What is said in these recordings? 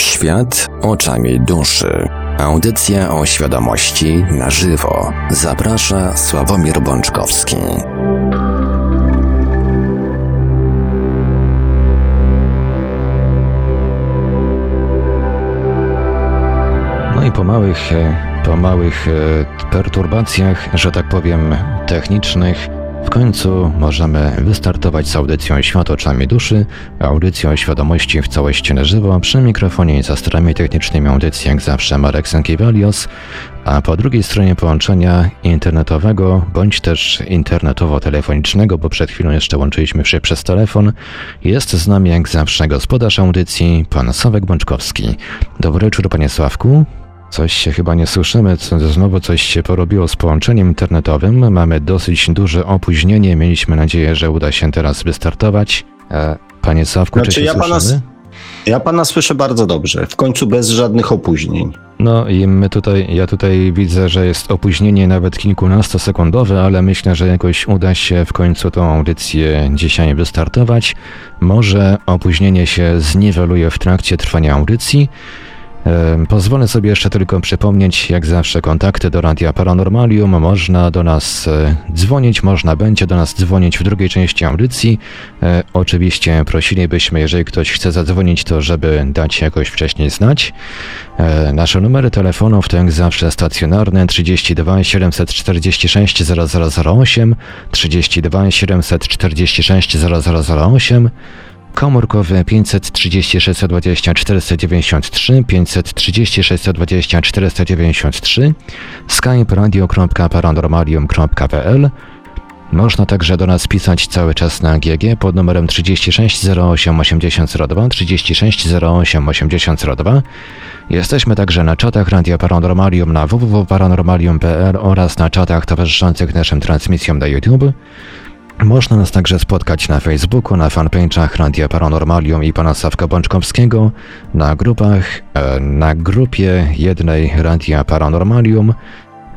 Świat oczami duszy. Audycja o świadomości na żywo. Zaprasza Sławomir Bączkowski. No i po małych, po małych e, perturbacjach, że tak powiem, technicznych, w końcu możemy wystartować z audycją Świat oczami duszy, audycją świadomości w całości na żywo, przy mikrofonie i za starami technicznymi audycji jak zawsze Marek Sankiewalios, a po drugiej stronie połączenia internetowego, bądź też internetowo-telefonicznego, bo przed chwilą jeszcze łączyliśmy się przez telefon, jest z nami jak zawsze gospodarz audycji, pan Sławek Bączkowski. Dobry wieczór, panie Sławku. Coś się chyba nie słyszymy, znowu coś się porobiło z połączeniem internetowym. Mamy dosyć duże opóźnienie. Mieliśmy nadzieję, że uda się teraz wystartować. E, panie Sławku, znaczy, czy się ja słyszymy? Pana, ja pana słyszę bardzo dobrze. W końcu bez żadnych opóźnień. No i my tutaj, ja tutaj widzę, że jest opóźnienie nawet kilkunastosekundowe, ale myślę, że jakoś uda się w końcu tą audycję dzisiaj wystartować. Może opóźnienie się zniweluje w trakcie trwania audycji. Pozwolę sobie jeszcze tylko przypomnieć, jak zawsze, kontakty do Radia Paranormalium. Można do nas e, dzwonić, można będzie do nas dzwonić w drugiej części audycji. E, oczywiście prosilibyśmy, jeżeli ktoś chce zadzwonić, to żeby dać jakoś wcześniej znać. E, nasze numery telefonów to jak zawsze stacjonarne 32 746 0008, 32 746 0008 komórkowy 530 620 493, 530 620 493, skype radio.paranormalium.pl można także do nas pisać cały czas na GG pod numerem 36 08 8002, 36 08 8002. Jesteśmy także na czatach Radia Paranormalium na www.paranormalium.pl oraz na czatach towarzyszących naszym transmisjom na YouTube. Można nas także spotkać na Facebooku, na fanpage'ach Radia Paranormalium i pana Sawka Bączkowskiego, na grupach, e, na grupie jednej Radia Paranormalium,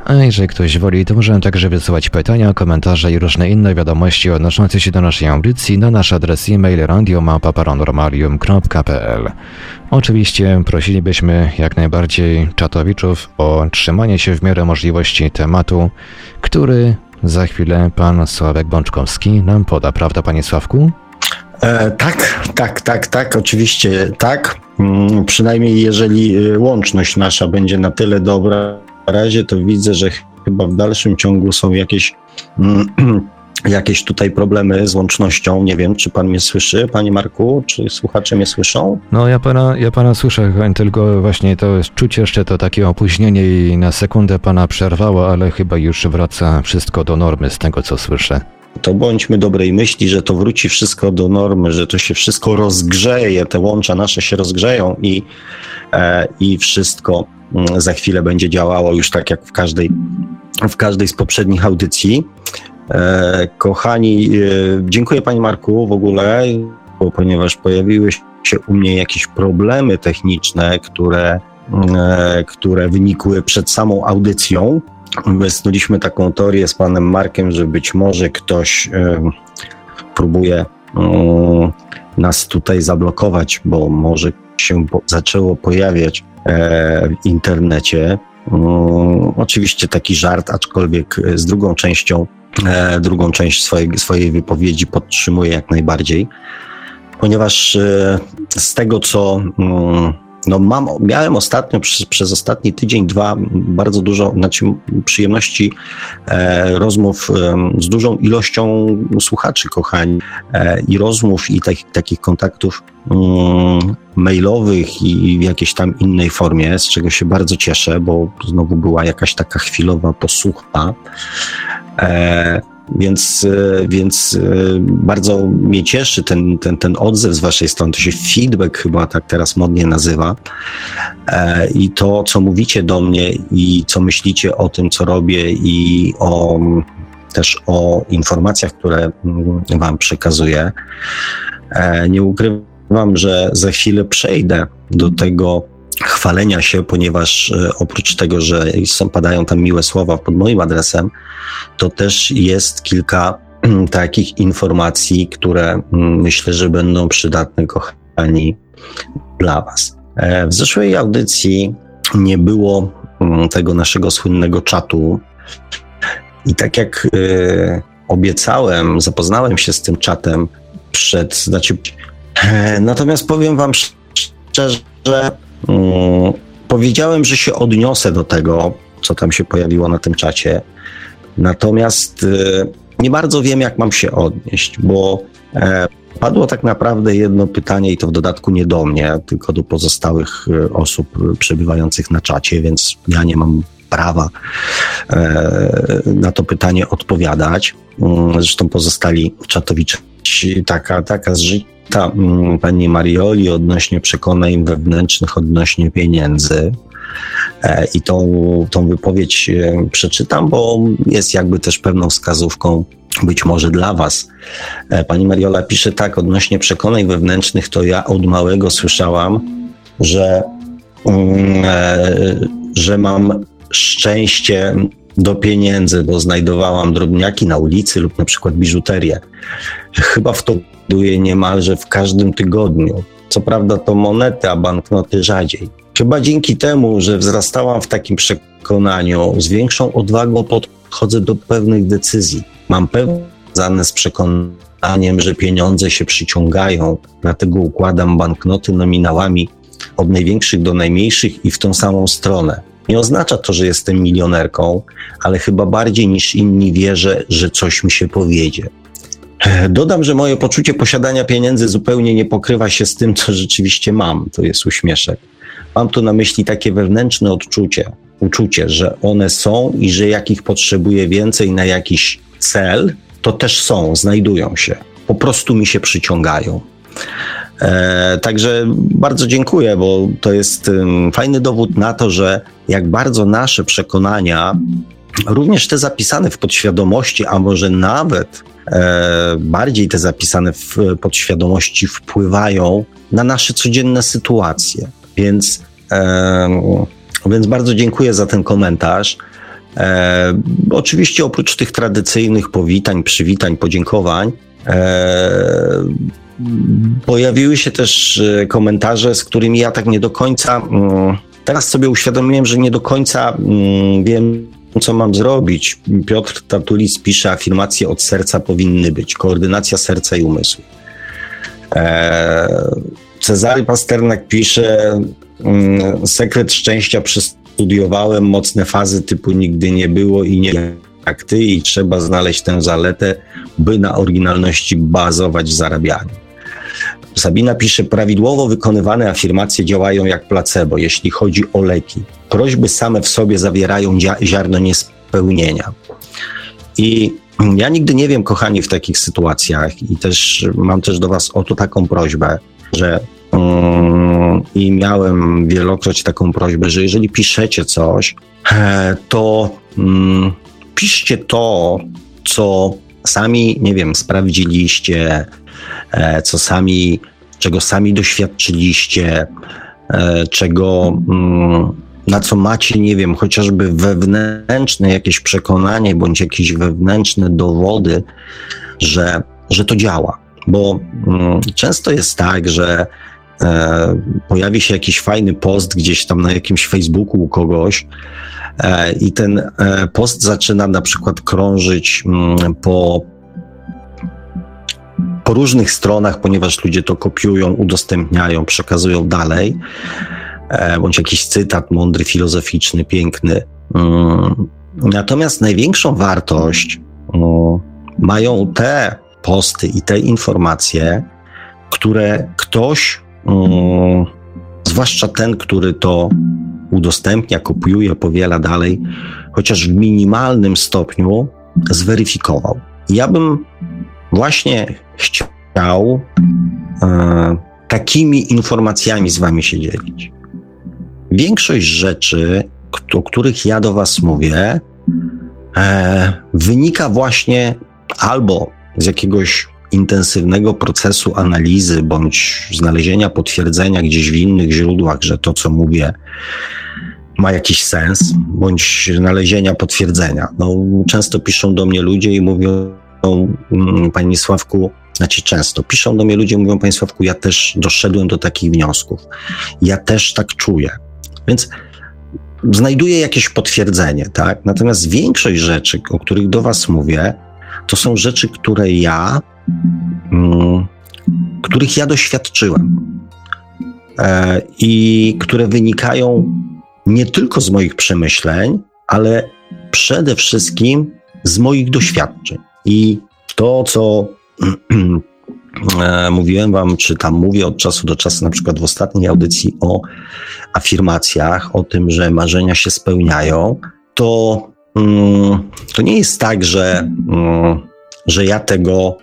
a jeżeli ktoś woli, to możemy także wysyłać pytania, komentarze i różne inne wiadomości odnoszące się do naszej audycji na nasz adres e-mail radiomapa.paranormalium.pl. Oczywiście prosilibyśmy jak najbardziej czatowiczów o trzymanie się w miarę możliwości tematu, który za chwilę pan Sławek Bączkowski nam poda, prawda, panie Sławku? E, tak, tak, tak, tak, oczywiście tak. Mm, przynajmniej jeżeli y, łączność nasza będzie na tyle dobra, na razie to widzę, że chyba w dalszym ciągu są jakieś mm, jakieś tutaj problemy z łącznością. Nie wiem, czy pan mnie słyszy, panie Marku, czy słuchacze mnie słyszą? No ja pana, ja pana słyszę, tylko właśnie to jest czuć jeszcze to takie opóźnienie i na sekundę pana przerwało, ale chyba już wraca wszystko do normy z tego, co słyszę. To bądźmy dobrej myśli, że to wróci wszystko do normy, że to się wszystko rozgrzeje, te łącza nasze się rozgrzeją i, e, i wszystko mm, za chwilę będzie działało już tak jak w każdej, w każdej z poprzednich audycji. E, kochani, e, dziękuję Panie Marku w ogóle, ponieważ pojawiły się u mnie jakieś problemy techniczne, które, e, które wynikły przed samą audycją. Wysnuliśmy taką teorię z Panem Markiem, że być może ktoś próbuje nas tutaj zablokować, bo może się zaczęło pojawiać w internecie. Oczywiście taki żart, aczkolwiek z drugą częścią drugą część swojej, swojej wypowiedzi podtrzymuję jak najbardziej, ponieważ e, z tego, co mm, no mam, miałem ostatnio, przez, przez ostatni tydzień, dwa, bardzo dużo znaczy przyjemności e, rozmów e, z dużą ilością słuchaczy, kochani, e, i rozmów, i tak, takich kontaktów mm, mailowych i w jakiejś tam innej formie, z czego się bardzo cieszę, bo znowu była jakaś taka chwilowa posłucha. E, więc, e, więc e, bardzo mnie cieszy ten, ten, ten odzew z Waszej strony. To się feedback chyba tak teraz modnie nazywa. I to, co mówicie do mnie i co myślicie o tym, co robię i o, też o informacjach, które mm, Wam przekazuję. Nie ukrywam, że za chwilę przejdę do tego, chwalenia się, ponieważ e, oprócz tego, że są, padają tam miłe słowa pod moim adresem, to też jest kilka takich informacji, które mm, myślę, że będą przydatne, kochani, dla Was. E, w zeszłej audycji nie było mm, tego naszego słynnego czatu. I tak jak y, obiecałem, zapoznałem się z tym czatem przed, znaczy, e, natomiast powiem Wam szczerze, powiedziałem, że się odniosę do tego, co tam się pojawiło na tym czacie. Natomiast y, nie bardzo wiem, jak mam się odnieść, bo e, padło tak naprawdę jedno pytanie, i to w dodatku nie do mnie, tylko do pozostałych y, osób przebywających na czacie, więc ja nie mam prawa e, na to pytanie odpowiadać. Mm, zresztą pozostali czatowicze. Taka, taka mm, pani Marioli odnośnie przekonań wewnętrznych, odnośnie pieniędzy. E, I tą, tą wypowiedź e, przeczytam, bo jest jakby też pewną wskazówką być może dla Was. Pani Mariola pisze tak, odnośnie przekonań wewnętrznych, to ja od małego słyszałam, że, mm, że mam szczęście do pieniędzy, bo znajdowałam drobniaki na ulicy lub na przykład biżuterię. Chyba w to buduję niemalże w każdym tygodniu. Co prawda to monety, a banknoty rzadziej. Chyba dzięki temu, że wzrastałam w takim przekonaniu, z większą odwagą podchodzę do pewnych decyzji. Mam pewne z przekonaniem, że pieniądze się przyciągają, dlatego układam banknoty nominałami od największych do najmniejszych i w tą samą stronę. Nie oznacza to, że jestem milionerką, ale chyba bardziej niż inni wierzę, że coś mi się powiedzie. Dodam, że moje poczucie posiadania pieniędzy zupełnie nie pokrywa się z tym, co rzeczywiście mam. To jest uśmieszek. Mam tu na myśli takie wewnętrzne odczucie, uczucie, że one są i że jak ich potrzebuję więcej na jakiś cel, to też są, znajdują się. Po prostu mi się przyciągają. E, także bardzo dziękuję, bo to jest fajny dowód na to, że jak bardzo nasze przekonania, również te zapisane w podświadomości, a może nawet e, bardziej te zapisane w podświadomości wpływają na nasze codzienne sytuacje. Więc, e, więc bardzo dziękuję za ten komentarz. E, oczywiście oprócz tych tradycyjnych powitań, przywitań, podziękowań, e, Pojawiły się też e, komentarze, z którymi ja tak nie do końca. Mm, teraz sobie uświadomiłem, że nie do końca mm, wiem, co mam zrobić. Piotr Tatulis pisze, afirmacje od serca powinny być, koordynacja serca i umysłu. E, Cezary Pasternak pisze, mm, sekret szczęścia przestudiowałem, mocne fazy typu nigdy nie było i nie jak ty i trzeba znaleźć tę zaletę, by na oryginalności bazować w zarabianiu. Sabina pisze, prawidłowo wykonywane afirmacje działają jak placebo, jeśli chodzi o leki. Prośby same w sobie zawierają ziarno niespełnienia. I ja nigdy nie wiem, kochani, w takich sytuacjach i też mam też do was o to taką prośbę, że um, i miałem wielokroć taką prośbę, że jeżeli piszecie coś, e, to um, piszcie to, co sami, nie wiem, sprawdziliście, co sami, czego sami doświadczyliście, e, czego, mm, na co macie, nie wiem, chociażby wewnętrzne jakieś przekonanie bądź jakieś wewnętrzne dowody, że, że to działa. Bo mm, często jest tak, że e, pojawi się jakiś fajny post gdzieś tam na jakimś Facebooku u kogoś, E, I ten e, post zaczyna na przykład krążyć mm, po, różnych stronach, ponieważ ludzie to kopiują, udostępniają, przekazują dalej, e, bądź jakiś cytat mądry, filozoficzny, piękny. Mm, natomiast największą wartość mają te posty i te informacje, które ktoś, zwłaszcza ten, który to udostępnia, kopiuje, powiela dalej, chociaż w minimalnym stopniu zweryfikował. Ja bym właśnie chciał e, takimi informacjami z Wami się dzielić. Większość rzeczy, o których ja do Was mówię, e, wynika właśnie albo z jakiegoś intensywnego procesu analizy bądź znalezienia potwierdzenia gdzieś w innych źródłach, że to, co mówię, ma jakiś sens, bądź znalezienia potwierdzenia. No, często piszą do mnie ludzie i mówią, Panie Sławku, znaczy często, piszą do mnie ludzie, mówią Państwo, ja też doszedłem do takich wniosków. Ja też tak czuję. Więc znajduję jakieś potwierdzenie, tak? Natomiast większość rzeczy, o których do Was mówię, to są rzeczy, które ja, mm, których ja doświadczyłem e, i które wynikają nie tylko z moich przemyśleń, ale przede wszystkim z moich doświadczeń. I to, co e, mówiłem wam, czy tam mówię od czasu do czasu, na przykład w ostatniej audycji o afirmacjach, o tym, że marzenia się spełniają, to, mm, to nie jest tak, że, mm, że ja tego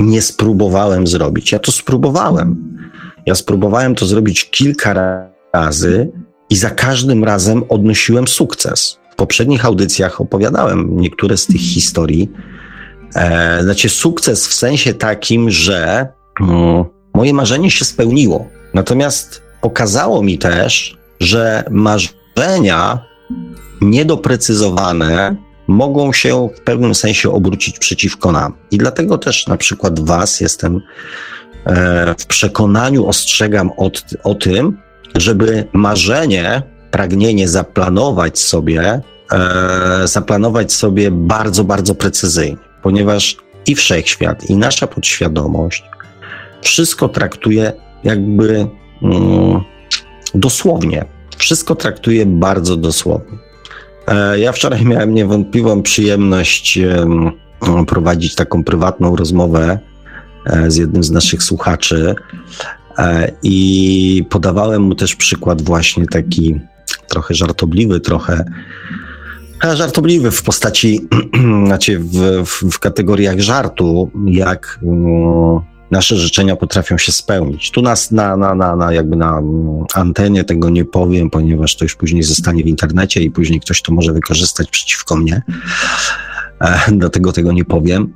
nie spróbowałem zrobić. Ja to spróbowałem. Ja spróbowałem to zrobić kilka razy i za każdym razem odnosiłem sukces. W poprzednich audycjach opowiadałem niektóre z tych historii. E, znaczy, sukces w sensie takim, że mm, moje marzenie się spełniło. Natomiast pokazało mi też, że marzenia niedoprecyzowane mogą się w pewnym sensie obrócić przeciwko nam. I dlatego też na przykład Was jestem e, w przekonaniu, ostrzegam od, o tym, żeby marzenie, pragnienie zaplanować sobie, e, zaplanować sobie bardzo, bardzo precyzyjnie, ponieważ i wszechświat, i nasza podświadomość wszystko traktuje jakby mm, dosłownie. Wszystko traktuje bardzo dosłownie. E, ja wczoraj miałem niewątpliwą przyjemność prowadzić taką prywatną rozmowę e, z jednym z naszych słuchaczy e, i podawałem mu też przykład właśnie taki trochę żartobliwy, trochę żartobliwy w postaci, znaczy w, w, w kategoriach żartu, jak mm, nasze życzenia potrafią się spełnić. Tu nas na, na, na, na jakby na antenie tego nie powiem, ponieważ to już później zostanie w internecie i później ktoś to może wykorzystać przeciwko mnie. E, dlatego tego nie powiem.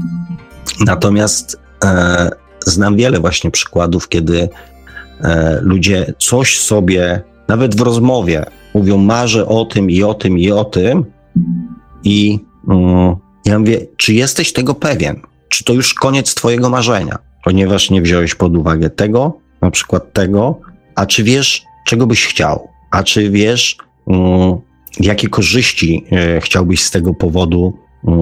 Natomiast e, znam wiele właśnie przykładów, kiedy e, ludzie coś sobie, nawet w rozmowie, mówią, marzę o tym i o tym i o tym. I mm, ja mówię, czy jesteś tego pewien? czy to już koniec Twojego marzenia, ponieważ nie wziąłeś pod uwagę tego, na przykład tego, a czy wiesz, czego byś chciał, a czy wiesz, um, jakie korzyści e, chciałbyś z tego powodu um,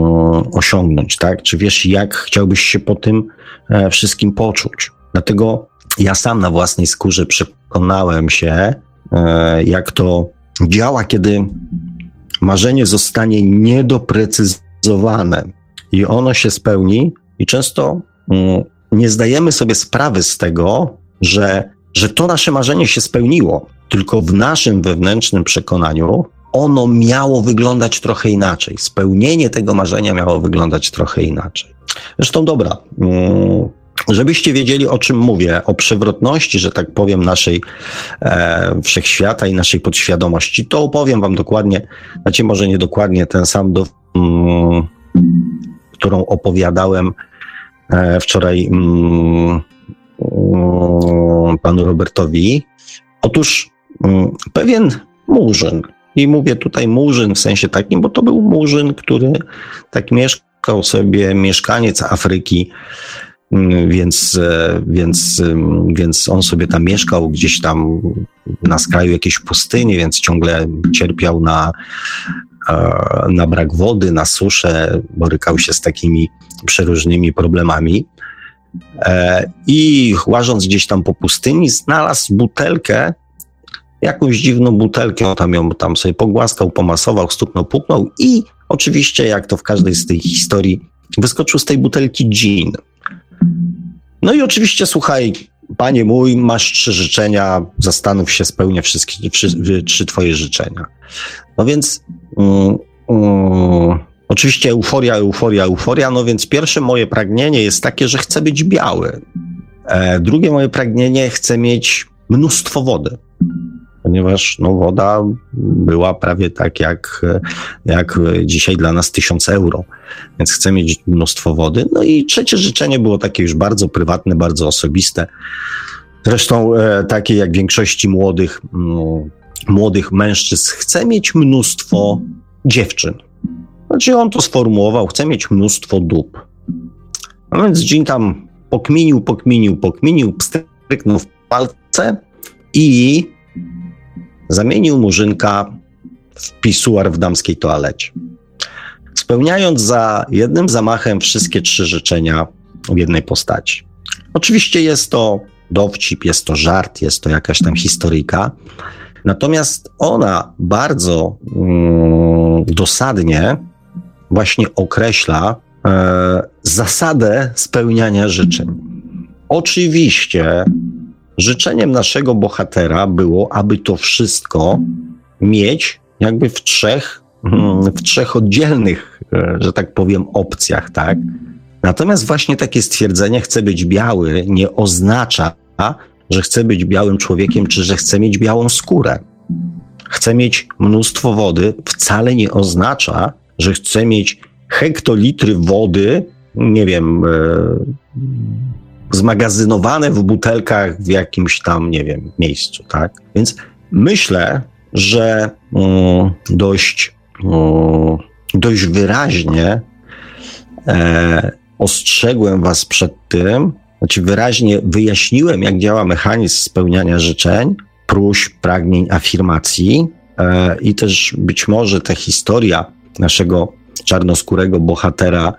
osiągnąć, tak? Czy wiesz, jak chciałbyś się po tym e, wszystkim poczuć? Dlatego ja sam na własnej skórze przekonałem się, e, jak to działa, kiedy marzenie zostanie niedoprecyzowane i ono się spełni, i często mm, nie zdajemy sobie sprawy z tego, że, że to nasze marzenie się spełniło, tylko w naszym wewnętrznym przekonaniu ono miało wyglądać trochę inaczej. Spełnienie tego marzenia miało wyglądać trochę inaczej. Zresztą dobra, mm, żebyście wiedzieli o czym mówię, o przewrotności, że tak powiem, naszej e, wszechświata i naszej podświadomości, to opowiem wam dokładnie, znaczy może nie dokładnie ten sam, do, mm, którą opowiadałem E, wczoraj mm, mm, panu Robertowi. Otóż mm, pewien murzyn, i mówię tutaj murzyn w sensie takim, bo to był murzyn, który tak mieszkał sobie, mieszkaniec Afryki, więc, e, więc, więc on sobie tam mieszkał gdzieś tam na skraju jakiejś pustyni, więc ciągle cierpiał na, e, na brak wody, na suszę, borykał się z takimi przeróżnymi problemami. E, I łażąc gdzieś tam po pustyni, znalazł butelkę, jakąś dziwną butelkę, on tam ją tam sobie pogłaskał, pomasował, stuknął, puknął i oczywiście, jak to w każdej z tych historii, wyskoczył z tej butelki gin. No i oczywiście, słuchaj, panie mój, masz trzy życzenia, zastanów się, spełnię wszystkie trzy, trzy twoje życzenia. No więc mm, mm, Oczywiście euforia, euforia, euforia, no więc pierwsze moje pragnienie jest takie, że chcę być biały. E, drugie moje pragnienie, chcę mieć mnóstwo wody, ponieważ no, woda była prawie tak jak, jak dzisiaj dla nas tysiąc euro, więc chcę mieć mnóstwo wody. No i trzecie życzenie było takie już bardzo prywatne, bardzo osobiste. Zresztą e, takie jak większości młodych, młodych mężczyzn, chcę mieć mnóstwo dziewczyn. Znaczy on to sformułował, chce mieć mnóstwo dup. No więc dżin tam pokminił, pokminił, pokminił, pstryknął w palce i zamienił murzynka w pisuar w damskiej toalecie. Spełniając za jednym zamachem wszystkie trzy życzenia w jednej postaci. Oczywiście jest to dowcip, jest to żart, jest to jakaś tam historyjka. Natomiast ona bardzo mm, dosadnie właśnie określa e, zasadę spełniania życzeń. Oczywiście życzeniem naszego bohatera było, aby to wszystko mieć jakby w trzech, mm, w trzech oddzielnych, e, że tak powiem, opcjach, tak? Natomiast właśnie takie stwierdzenie chcę być biały nie oznacza, że chcę być białym człowiekiem, czy że chcę mieć białą skórę. Chcę mieć mnóstwo wody wcale nie oznacza, że chcę mieć hektolitry wody, nie wiem, e, zmagazynowane w butelkach w jakimś tam, nie wiem, miejscu, tak? Więc myślę, że mm, dość, mm, dość wyraźnie e, ostrzegłem Was przed tym, znaczy wyraźnie wyjaśniłem, jak działa mechanizm spełniania życzeń, próśb, pragnień, afirmacji e, i też być może ta historia naszego czarnoskórego bohatera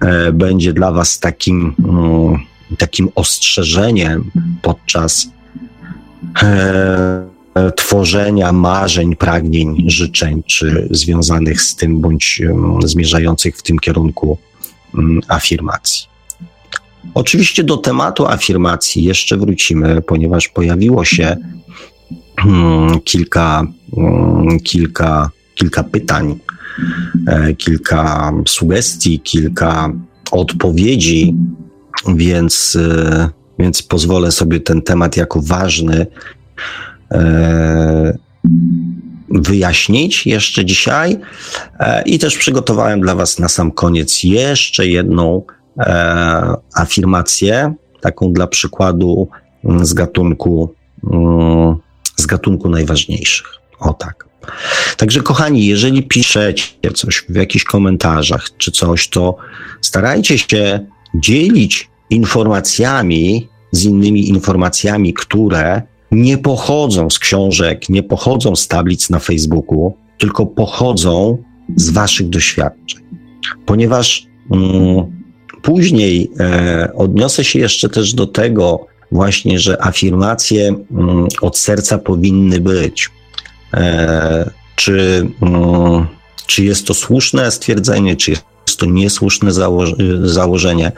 e, będzie dla Was takim, mm, takim ostrzeżeniem podczas e, tworzenia marzeń, pragnień, życzeń, czy związanych z tym, bądź zmierzających w tym kierunku mm, afirmacji. Oczywiście do tematu afirmacji jeszcze wrócimy, ponieważ pojawiło się hmm, kilka, hmm, kilka, kilka pytań, e, kilka sugestii, kilka odpowiedzi, więc, e, więc pozwolę sobie ten temat jako ważny e, wyjaśnić jeszcze dzisiaj. I też przygotowałem dla Was na sam koniec jeszcze jedną e, afirmację, taką dla przykładu mm, z gatunku, mm, z gatunku najważniejszych. O tak. Także, kochani, jeżeli piszecie coś w jakichś komentarzach czy coś, to starajcie się dzielić informacjami z innymi informacjami, które nie pochodzą z książek, nie pochodzą z tablic na Facebooku, tylko pochodzą z Waszych doświadczeń. Ponieważ mm, Później e, odniosę się jeszcze też do tego właśnie, że afirmacje mm, od serca powinny być. E, czy, mm, czy jest to słuszne stwierdzenie, czy jest to niesłuszne założenie?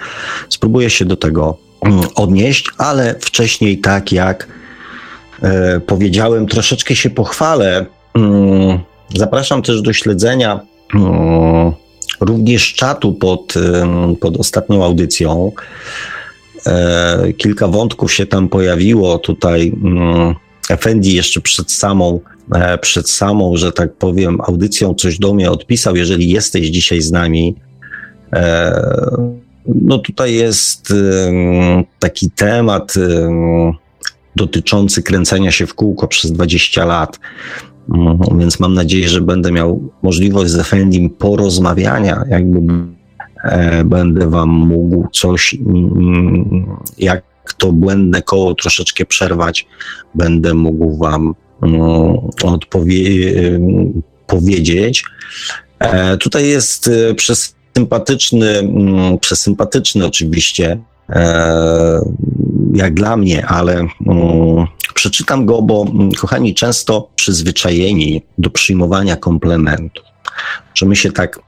Spróbuję się do tego mm, odnieść, ale wcześniej, tak jak e, powiedziałem, troszeczkę się pochwalę. Zapraszam też do śledzenia również czatu pod, pod ostatnią audycją. E, kilka wątków się tam pojawiło. Tutaj mm, Efendi jeszcze przed samą, e, przed samą, że tak powiem, audycją coś do mnie odpisał. Jeżeli jesteś dzisiaj z nami, no tutaj jest taki temat dotyczący kręcenia się w kółko przez 20 lat. Mhm, więc mam nadzieję, że będę miał możliwość z Efendim porozmawiania, jakby e, będę wam mógł coś, mm, jak to błędne koło troszeczkę przerwać, będę mógł wam mm, odpowie- powiedzieć. E, tutaj jest e, przesympatyczny, mm, przesympatyczny oczywiście E, jak dla mnie, ale mm, przeczytam go, bo mm, kochani, często przyzwyczajeni do przyjmowania komplementów, że my się tak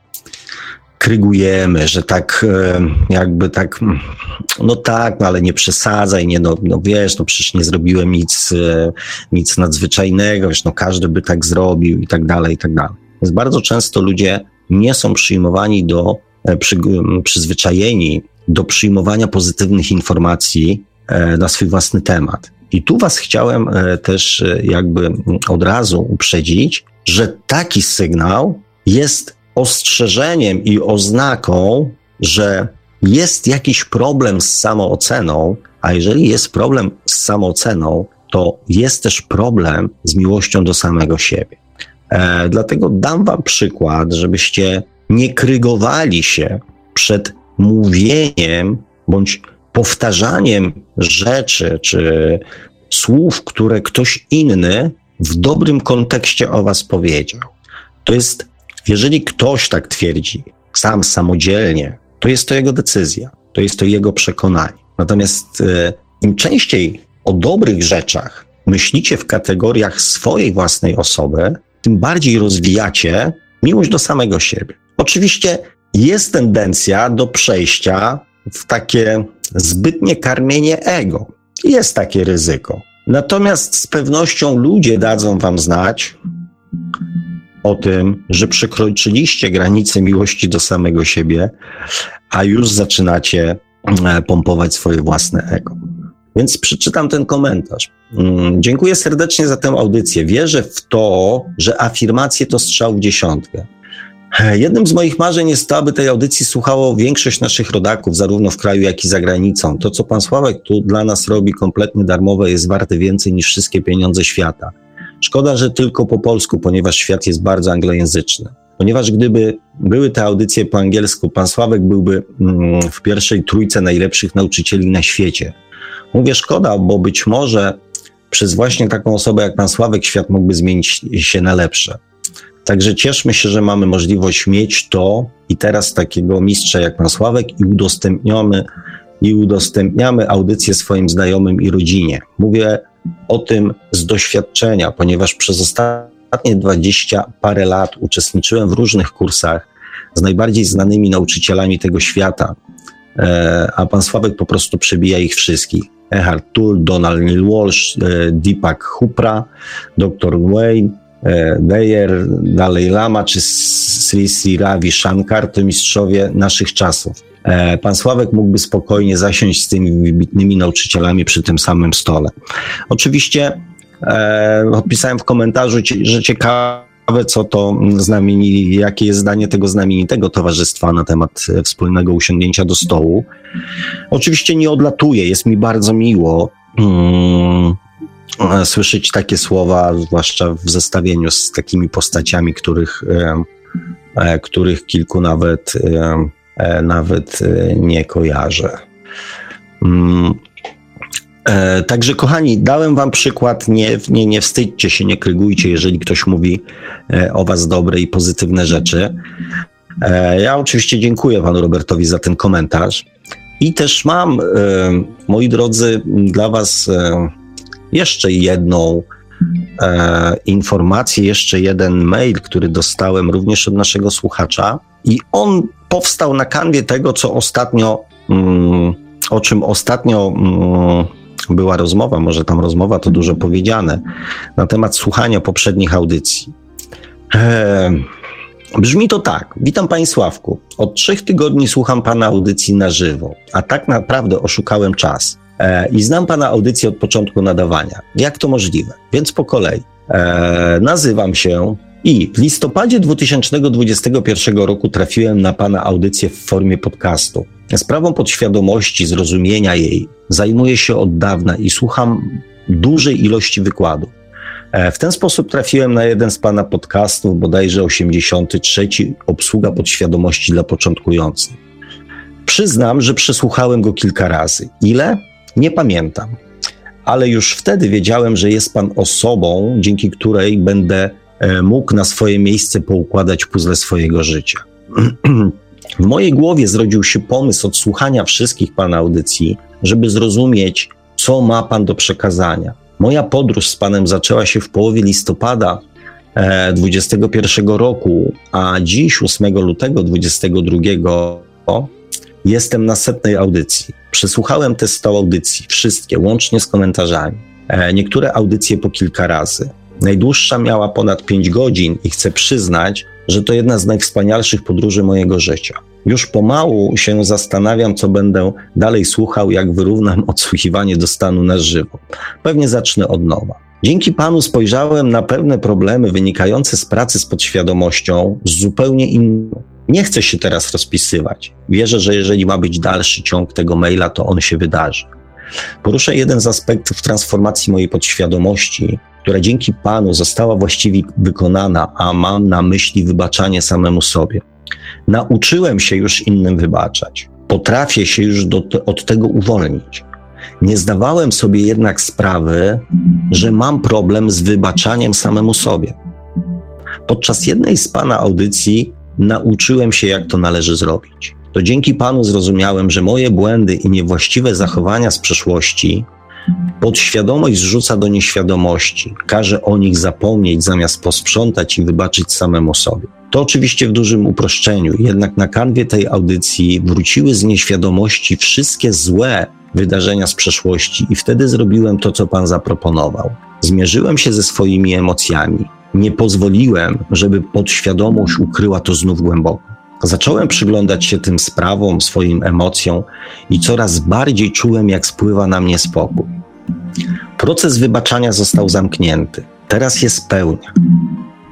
krygujemy, że tak e, jakby tak, no tak, no ale nie przesadzaj, nie, no, no wiesz, no przecież nie zrobiłem nic, e, nic nadzwyczajnego, wiesz, no każdy by tak zrobił i tak dalej, i tak dalej. Więc bardzo często ludzie nie są przyjmowani do, przy, przyzwyczajeni do przyjmowania pozytywnych informacji e, na swój własny temat. I tu Was chciałem e, też e, jakby od razu uprzedzić, że taki sygnał jest ostrzeżeniem i oznaką, że jest jakiś problem z samooceną, a jeżeli jest problem z samooceną, to jest też problem z miłością do samego siebie. E, dlatego dam Wam przykład, żebyście nie krygowali się przed mówieniem bądź powtarzaniem rzeczy czy słów, które ktoś inny w dobrym kontekście o was powiedział. To jest, jeżeli ktoś tak twierdzi, sam samodzielnie, to jest to jego decyzja, to jest to jego przekonanie. Natomiast e, im częściej o dobrych rzeczach myślicie w kategoriach swojej własnej osoby, tym bardziej rozwijacie miłość do samego siebie. Oczywiście jest tendencja do przejścia w takie zbytnie karmienie ego. Jest takie ryzyko. Natomiast z pewnością ludzie dadzą wam znać o tym, że przekroczyliście granice miłości do samego siebie, a już zaczynacie e, pompować swoje własne ego. Więc przeczytam ten komentarz. Mm, dziękuję serdecznie za tę audycję. Wierzę w to, że afirmacje to strzał w dziesiątkę. Jednym z moich marzeń jest to, aby tej audycji słuchało większość naszych rodaków, zarówno w kraju, jak i za granicą. To, co pan Sławek tu dla nas robi kompletnie darmowe, jest warte więcej niż wszystkie pieniądze świata. Szkoda, że tylko po polsku, ponieważ świat jest bardzo anglojęzyczny. Ponieważ gdyby były te audycje po angielsku, pan Sławek byłby mm, w pierwszej trójce najlepszych nauczycieli na świecie. Mówię szkoda, bo być może przez właśnie taką osobę jak pan Sławek świat mógłby zmienić się na lepsze. Także cieszmy się, że mamy możliwość mieć to i teraz takiego mistrza jak pan Sławek i udostępniamy, i udostępniamy audycję swoim znajomym i rodzinie. Mówię o tym z doświadczenia, ponieważ przez ostatnie dwadzieścia parę lat uczestniczyłem w różnych kursach z najbardziej znanymi nauczycielami tego świata, e, a pan Sławek po prostu przebija ich wszystkich. Eckhart Tolle, Donald Neil Walsh, e, Deepak Hupra, dr Wayne, e, Deyer, Dalai Lama czy Sri Sri Ravi Shankar to mistrzowie naszych czasów. E, pan Sławek mógłby spokojnie zasiąść z tymi wybitnymi nauczycielami przy tym samym stole. Oczywiście e, w komentarzu, że ciekawe, co to znamieni, jakie jest zdanie tego znamienitego towarzystwa na temat wspólnego usiągnięcia do stołu. Oczywiście nie odlatuję, jest mi bardzo miło mm, słyszeć takie słowa, zwłaszcza w zestawieniu z takimi postaciami, których, e, których kilku nawet E, nawet e, nie kojarzę. Mm. E, także, kochani, dałem Wam przykład. Nie, nie, nie wstydźcie się, nie krygujcie, jeżeli ktoś mówi o Was dobre i pozytywne rzeczy. Ja oczywiście dziękuję Panu Robertowi za ten komentarz. I też mam, moi drodzy, dla Was jeszcze jedną informację, jeszcze jeden mail, który dostałem również od naszego słuchacza. I on powstał na kanwie tego, co ostatnio, mm, o czym ostatnio mm, była rozmowa, może tam rozmowa to dużo powiedziane, na temat słuchania poprzednich audycji. Eee, brzmi to tak. Witam Panie Sławku. Od trzech tygodni słucham Pana audycji na żywo, a tak naprawdę oszukałem czas. Eee, I znam Pana audycję od początku nadawania. Jak to możliwe? Więc po kolei. Eee, nazywam się i w listopadzie 2021 roku trafiłem na Pana audycję w formie podcastu. Sprawą podświadomości, zrozumienia jej zajmuję się od dawna i słucham dużej ilości wykładów. E, w ten sposób trafiłem na jeden z Pana podcastów, bodajże 83, Obsługa podświadomości dla początkujących. Przyznam, że przesłuchałem go kilka razy. Ile? Nie pamiętam. Ale już wtedy wiedziałem, że jest Pan osobą, dzięki której będę mógł na swoje miejsce poukładać puzzle swojego życia. W mojej głowie zrodził się pomysł odsłuchania wszystkich Pana audycji, żeby zrozumieć, co ma Pan do przekazania. Moja podróż z Panem zaczęła się w połowie listopada 2021 e, roku, a dziś, 8 lutego 2022, jestem na setnej audycji. Przesłuchałem te 100 audycji, wszystkie, łącznie z komentarzami. E, niektóre audycje po kilka razy. Najdłuższa miała ponad 5 godzin i chcę przyznać, że to jedna z najwspanialszych podróży mojego życia. Już pomału się zastanawiam, co będę dalej słuchał, jak wyrównam odsłuchiwanie do stanu na żywo. Pewnie zacznę od nowa. Dzięki Panu spojrzałem na pewne problemy wynikające z pracy z podświadomością z zupełnie inną. Nie chcę się teraz rozpisywać. Wierzę, że jeżeli ma być dalszy ciąg tego maila, to on się wydarzy. Poruszę jeden z aspektów transformacji mojej podświadomości, która dzięki Panu została właściwie wykonana, a mam na myśli wybaczanie samemu sobie. Nauczyłem się już innym wybaczać. potrafię się już do, od tego uwolnić. Nie zdawałem sobie jednak sprawy, że mam problem z wybaczaniem samemu sobie. Podczas jednej z pana audycji nauczyłem się, jak to należy zrobić. To dzięki panu zrozumiałem, że moje błędy i niewłaściwe zachowania z przeszłości podświadomość zrzuca do nieświadomości, każe o nich zapomnieć zamiast posprzątać i wybaczyć samemu sobie. To oczywiście w dużym uproszczeniu, jednak na kanwie tej audycji wróciły z nieświadomości wszystkie złe wydarzenia z przeszłości i wtedy zrobiłem to, co Pan zaproponował. Zmierzyłem się ze swoimi emocjami. Nie pozwoliłem, żeby podświadomość ukryła to znów głęboko. Zacząłem przyglądać się tym sprawom, swoim emocjom i coraz bardziej czułem, jak spływa na mnie spokój. Proces wybaczania został zamknięty. Teraz jest pełnia.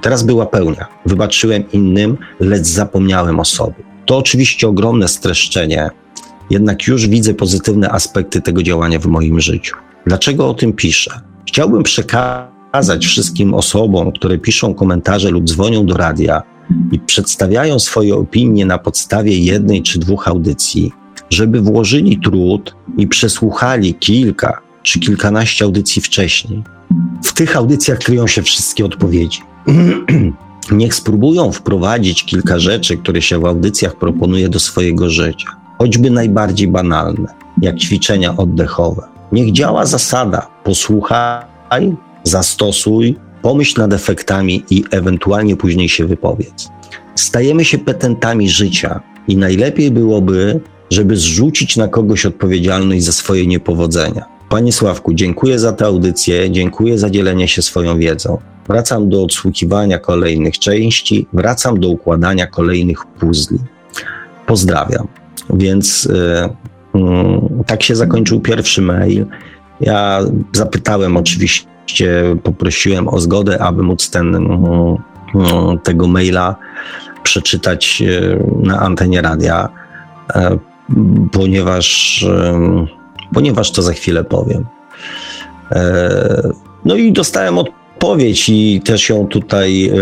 Teraz była pełnia. Wybaczyłem innym, lecz zapomniałem o sobie. To oczywiście ogromne streszczenie, jednak już widzę pozytywne aspekty tego działania w moim życiu. Dlaczego o tym piszę? Chciałbym przekazać wszystkim osobom, które piszą komentarze lub dzwonią do radia i przedstawiają swoje opinie na podstawie jednej czy dwóch audycji, żeby włożyli trud i przesłuchali kilka czy kilkanaście audycji wcześniej. W tych audycjach kryją się wszystkie odpowiedzi. Niech spróbują wprowadzić kilka rzeczy, które się w audycjach proponuje do swojego życia, choćby najbardziej banalne, jak ćwiczenia oddechowe. Niech działa zasada: posłuchaj, zastosuj, pomyśl nad efektami i ewentualnie później się wypowiedz. Stajemy się petentami życia i najlepiej byłoby, żeby zrzucić na kogoś odpowiedzialność za swoje niepowodzenia. Panie Sławku, dziękuję za tę audycję, dziękuję za dzielenie się swoją wiedzą. Wracam do odsłuchiwania kolejnych części, wracam do układania kolejnych puzli. Pozdrawiam. Więc yy, yy, tak się zakończył pierwszy mail. Ja zapytałem oczywiście, poprosiłem o zgodę, aby móc ten, yy, tego maila przeczytać y, na antenie radia, e, ponieważ, ponieważ to za chwilę powiem. E, no i dostałem od odpowiedź i też ją tutaj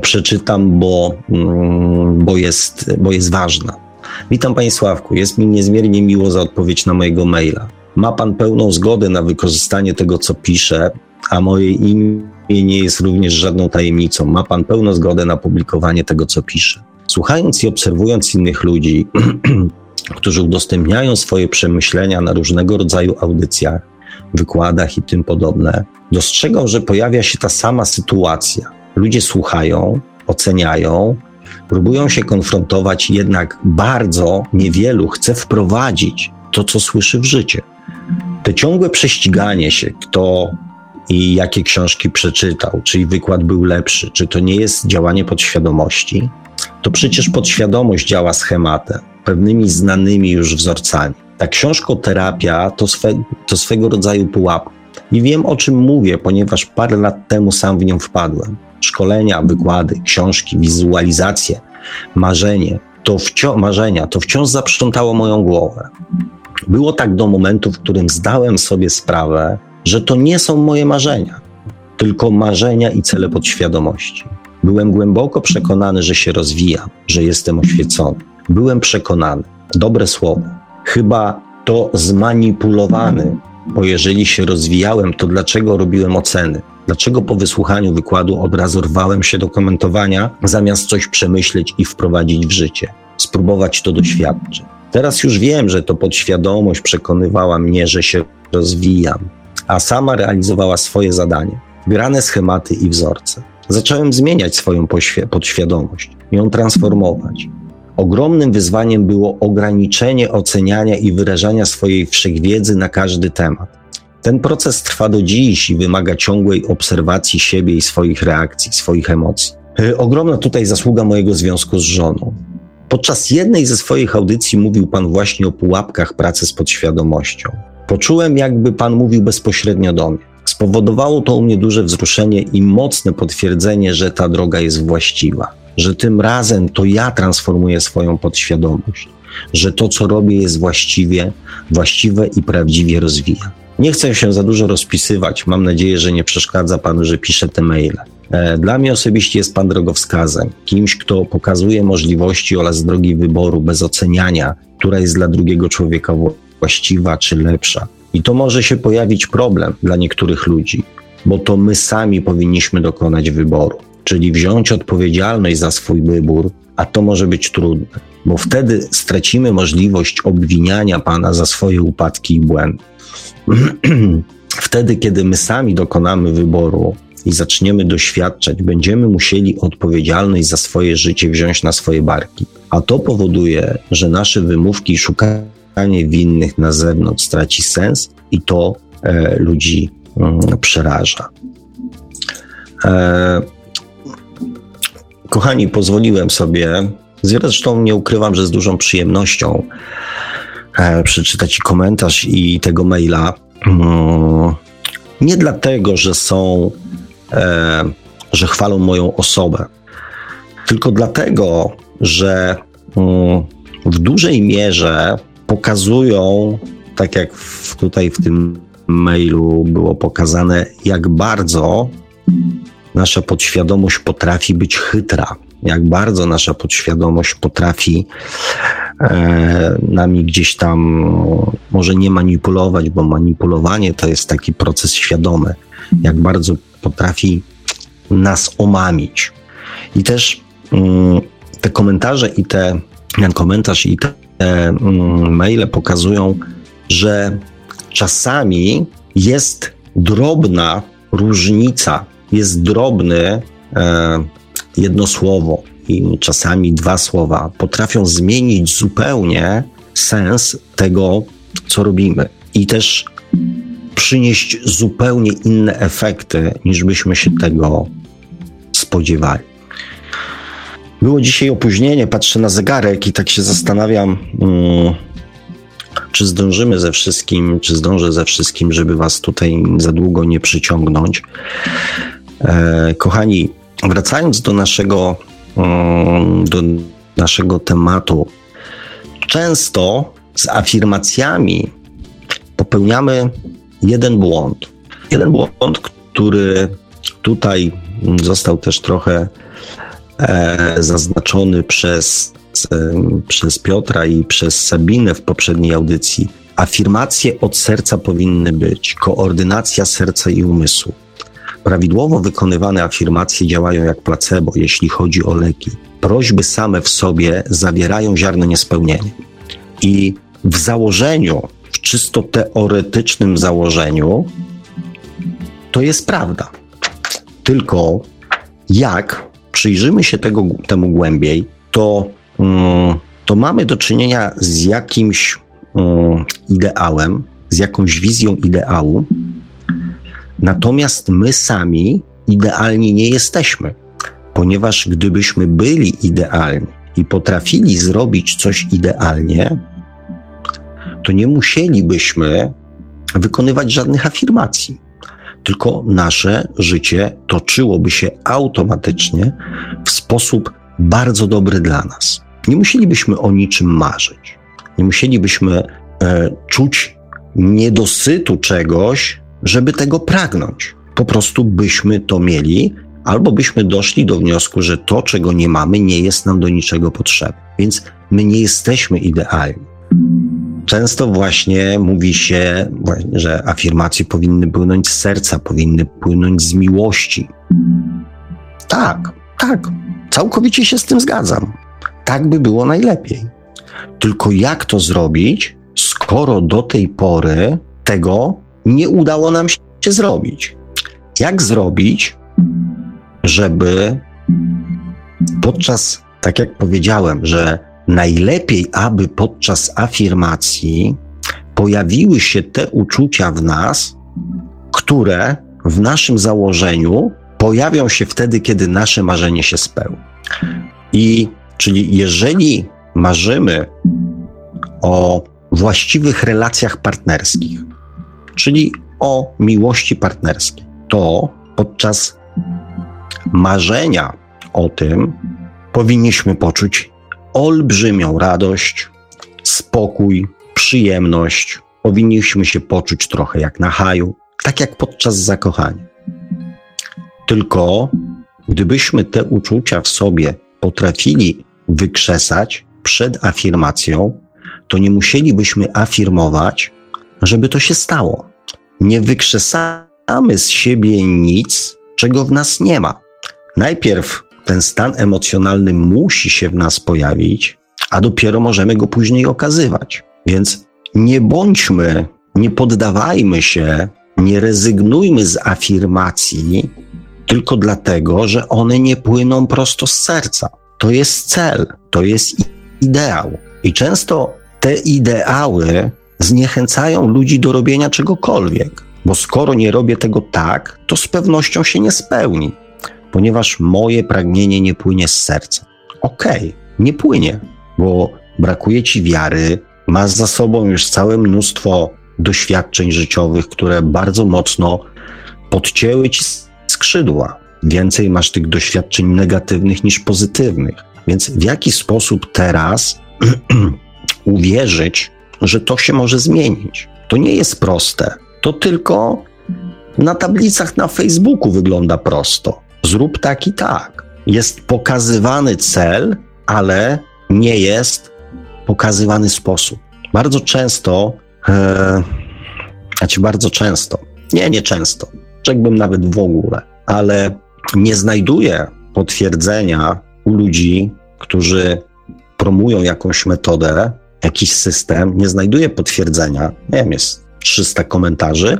przeczytam, bo, mm, bo, jest, bo jest ważna. Witam Panie Sławku, jest mi niezmiernie miło za odpowiedź na mojego maila. Ma Pan pełną zgodę na wykorzystanie tego, co piszę, a moje imię nie jest również żadną tajemnicą. Ma Pan pełną zgodę na publikowanie tego, co piszę. Słuchając i obserwując innych ludzi, którzy udostępniają swoje przemyślenia na różnego rodzaju audycjach, wykładach i tym podobne, dostrzegał, że pojawia się ta sama sytuacja. Ludzie słuchają, oceniają, próbują się konfrontować, jednak bardzo niewielu chce wprowadzić to, co słyszy w życie. Te ciągłe prześciganie się, kto i jakie książki przeczytał, czy wykład był lepszy, czy to nie jest działanie podświadomości, to przecież podświadomość działa schematem, pewnymi znanymi już wzorcami. Ta książkoterapia to, swe, to swego rodzaju pułapka. I wiem o czym mówię, ponieważ parę lat temu sam w nią wpadłem. Szkolenia, wykłady, książki, wizualizacje, marzenie, to wciąż, marzenia, to wciąż zaprzątało moją głowę. Było tak do momentu, w którym zdałem sobie sprawę, że to nie są moje marzenia, tylko marzenia i cele podświadomości. Byłem głęboko przekonany, że się rozwijam, że jestem oświecony. Byłem przekonany, dobre słowo, chyba to zmanipulowany, bo jeżeli się rozwijałem, to dlaczego robiłem oceny? Dlaczego po wysłuchaniu wykładu od razu rwałem się do komentowania, zamiast coś przemyśleć i wprowadzić w życie, spróbować to doświadczyć? Teraz już wiem, że to podświadomość przekonywała mnie, że się rozwijam, a sama realizowała swoje zadanie, grane schematy i wzorce. Zacząłem zmieniać swoją podświadomość, ją transformować. Ogromnym wyzwaniem było ograniczenie oceniania i wyrażania swojej wszechwiedzy na każdy temat. Ten proces trwa do dziś i wymaga ciągłej obserwacji siebie i swoich reakcji, swoich emocji. E, ogromna tutaj zasługa mojego związku z żoną. Podczas jednej ze swoich audycji mówił Pan właśnie o pułapkach pracy z podświadomością. Poczułem, jakby Pan mówił bezpośrednio do mnie. Spowodowało to u mnie duże wzruszenie i mocne potwierdzenie, że ta droga jest właściwa że tym razem to ja transformuję swoją podświadomość, że to, co robię, jest właściwie, właściwe i prawdziwie rozwija. Nie chcę się za dużo rozpisywać. Mam nadzieję, że nie przeszkadza panu, że piszę te maile. E, dla mnie osobiście jest pan drogowskazem, kimś, kto pokazuje możliwości oraz drogi wyboru bez oceniania, która jest dla drugiego człowieka właściwa czy lepsza. I to może się pojawić problem dla niektórych ludzi, bo to my sami powinniśmy dokonać wyboru, czyli wziąć odpowiedzialność za swój wybór, a to może być trudne, bo wtedy stracimy możliwość obwiniania Pana za swoje upadki i błędy. wtedy, kiedy my sami dokonamy wyboru i zaczniemy doświadczać, będziemy musieli odpowiedzialność za swoje życie wziąć na swoje barki. A to powoduje, że nasze wymówki i szukanie winnych na zewnątrz straci sens i to e, ludzi mm, przeraża. E, kochani, pozwoliłem sobie, zresztą nie ukrywam, że z dużą przyjemnością e, przeczytać i komentarz i tego maila. Mm, nie dlatego, że są, e, że chwalą moją osobę, tylko dlatego, że mm, w dużej mierze pokazują, tak jak tutaj w tym mailu było pokazane, jak bardzo nasza podświadomość potrafi być chytra, jak bardzo nasza podświadomość potrafi e, nami gdzieś tam może nie manipulować, bo manipulowanie to jest taki proces świadomy, jak bardzo potrafi nas omamić. I też mm, te komentarze i te, ten komentarz i te mm, maile pokazują, że czasami jest drobna różnica, jest drobny e, jedno słowo i czasami dwa słowa potrafią zmienić zupełnie sens tego, co robimy. I też przynieść zupełnie inne efekty, niż byśmy się tego spodziewali. Było dzisiaj opóźnienie, patrzę na zegarek i tak się zastanawiam, mm, czy zdążymy ze wszystkim, czy zdążę ze wszystkim, żeby Was tutaj za długo nie przyciągnąć. E, kochani, wracając do naszego, mm, do naszego tematu, często z afirmacjami popełniamy jeden błąd. Jeden błąd, który tutaj został też trochę e, zaznaczony przez, e, przez Piotra i przez Sabinę w poprzedniej audycji. Afirmacje od serca powinny być, koordynacja serca i umysłu. Prawidłowo wykonywane afirmacje działają jak placebo, jeśli chodzi o leki. Prośby same w sobie zawierają ziarno niespełnienia. I w założeniu, w czysto teoretycznym założeniu, to jest prawda. Tylko jak przyjrzymy się tego, temu głębiej, to, um, to mamy do czynienia z jakimś um, ideałem, z jakąś wizją ideału, natomiast my sami idealni nie jesteśmy, ponieważ gdybyśmy byli idealni i potrafili zrobić coś idealnie, to nie musielibyśmy wykonywać żadnych afirmacji tylko nasze życie toczyłoby się automatycznie w sposób bardzo dobry dla nas. Nie musielibyśmy o niczym marzyć. Nie musielibyśmy e, czuć niedosytu czegoś, żeby tego pragnąć. Po prostu byśmy to mieli, albo byśmy doszli do wniosku, że to, czego nie mamy, nie jest nam do niczego potrzebne. Więc my nie jesteśmy idealni. Często właśnie mówi się, że afirmacje powinny płynąć z serca, powinny płynąć z miłości. Tak, tak, całkowicie się z tym zgadzam. Tak by było najlepiej. Tylko jak to zrobić, skoro do tej pory tego nie udało nam się zrobić? Jak zrobić, żeby podczas, tak jak powiedziałem, że Najlepiej, aby podczas afirmacji pojawiły się te uczucia w nas, które w naszym założeniu pojawią się wtedy, kiedy nasze marzenie się spełni. I czyli jeżeli marzymy o właściwych relacjach partnerskich, czyli o miłości partnerskiej, to podczas marzenia o tym powinniśmy poczuć olbrzymią radość, spokój, przyjemność, powinniśmy się poczuć trochę jak na haju, tak jak podczas zakochania. Tylko gdybyśmy te uczucia w sobie potrafili wykrzesać przed afirmacją, to nie musielibyśmy afirmować, żeby to się stało. Nie wykrzesamy z siebie nic, czego w nas nie ma. Najpierw ten stan emocjonalny musi się w nas pojawić, a dopiero możemy go później okazywać. Więc nie bądźmy, nie poddawajmy się, nie rezygnujmy z afirmacji tylko dlatego, że one nie płyną prosto z serca. To jest cel, to jest ideał. I często te ideały zniechęcają ludzi do robienia czegokolwiek, bo skoro nie robię tego tak, to z pewnością się nie spełni, ponieważ moje pragnienie nie płynie z serca. Okej, okay, nie płynie, bo brakuje ci wiary, masz za sobą już całe mnóstwo doświadczeń życiowych, które bardzo mocno podcięły ci skrzydła. Więcej masz tych doświadczeń negatywnych niż pozytywnych. Więc w jaki sposób teraz uwierzyć, że to się może zmienić? To nie jest proste. To tylko na tablicach na Facebooku wygląda prosto. Zrób tak i tak. Jest pokazywany cel, ale nie jest pokazywany sposób. Bardzo często, e, znaczy bardzo często, nie, nie często, rzekłbym nawet w ogóle, ale nie znajduję potwierdzenia u ludzi, którzy promują jakąś metodę, jakiś system, nie znajduję potwierdzenia, nie wiem, jest 300 komentarzy,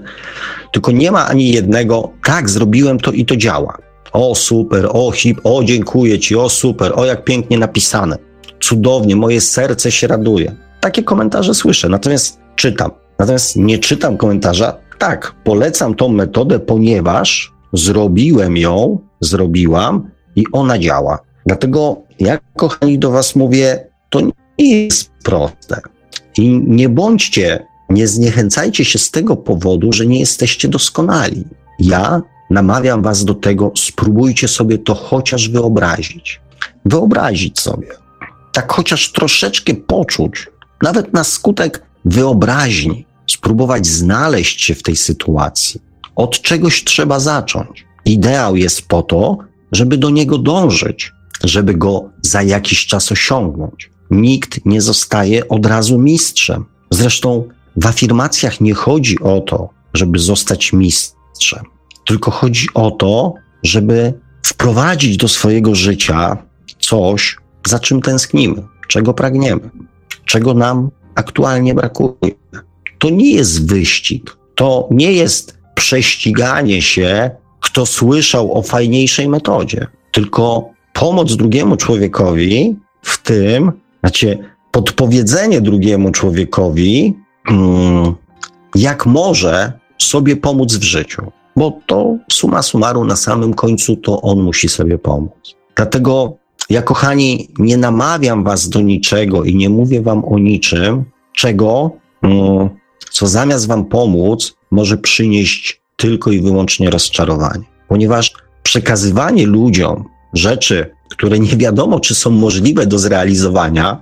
tylko nie ma ani jednego, tak, zrobiłem to i to działa. O, super, o, hip, o, dziękuję ci, o, super, o, jak pięknie napisane. Cudownie, moje serce się raduje. Takie komentarze słyszę, natomiast czytam. Natomiast nie czytam komentarza, tak, polecam tą metodę, ponieważ zrobiłem ją, zrobiłam i ona działa. Dlatego ja, kochani, do Was mówię, nie jest proste. I nie bądźcie, nie zniechęcajcie się z tego powodu, że nie jesteście doskonali. Ja namawiam Was do tego, spróbujcie sobie to chociaż wyobrazić. Wyobrazić sobie. Tak chociaż troszeczkę poczuć, nawet na skutek wyobraźni, spróbować znaleźć się w tej sytuacji. Od czegoś trzeba zacząć. Ideał jest po to, żeby do niego dążyć, żeby go za jakiś czas osiągnąć. Nikt nie zostaje od razu mistrzem. Zresztą w afirmacjach nie chodzi o to, żeby zostać mistrzem, tylko chodzi o to, żeby wprowadzić do swojego życia coś, za czym tęsknimy, czego pragniemy, czego nam aktualnie brakuje. To nie jest wyścig, to nie jest prześciganie się, kto słyszał o fajniejszej metodzie, tylko pomoc drugiemu człowiekowi w tym, znaczy podpowiedzenie drugiemu człowiekowi, mm, jak może sobie pomóc w życiu. Bo to suma summarum na samym końcu to on musi sobie pomóc. Dlatego ja, kochani, nie namawiam was do niczego i nie mówię wam o niczym, czego, mm, co zamiast wam pomóc, może przynieść tylko i wyłącznie rozczarowanie. Ponieważ przekazywanie ludziom rzeczy, które nie wiadomo, czy są możliwe do zrealizowania,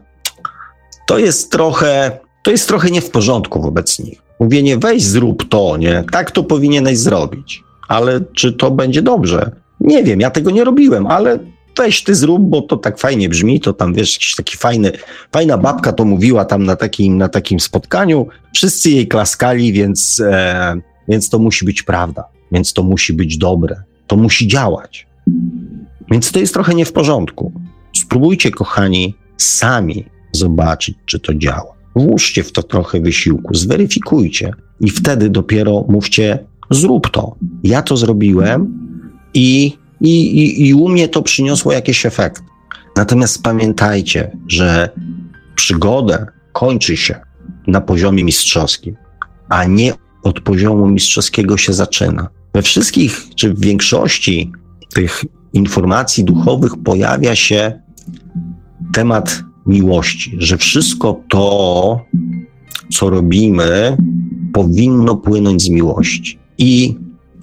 to jest trochę, to jest trochę nie w porządku wobec nich. Mówienie, weź zrób to, nie? Tak to powinieneś zrobić. Ale czy to będzie dobrze? Nie wiem, ja tego nie robiłem, ale weź ty zrób, bo to tak fajnie brzmi, to tam wiesz, jakiś taki fajny, fajna babka to mówiła tam na takim, na takim spotkaniu, wszyscy jej klaskali, więc, e, więc to musi być prawda, więc to musi być dobre, to musi działać. Więc to jest trochę nie w porządku. Spróbujcie, kochani, sami zobaczyć, czy to działa. Włóżcie w to trochę wysiłku, zweryfikujcie i wtedy dopiero mówcie: zrób to. Ja to zrobiłem i, i, i, i u mnie to przyniosło jakieś efekty. Natomiast pamiętajcie, że przygodę kończy się na poziomie mistrzowskim, a nie od poziomu mistrzowskiego się zaczyna. We wszystkich, czy w większości tych informacji duchowych pojawia się temat miłości, że wszystko to, co robimy, powinno płynąć z miłości. I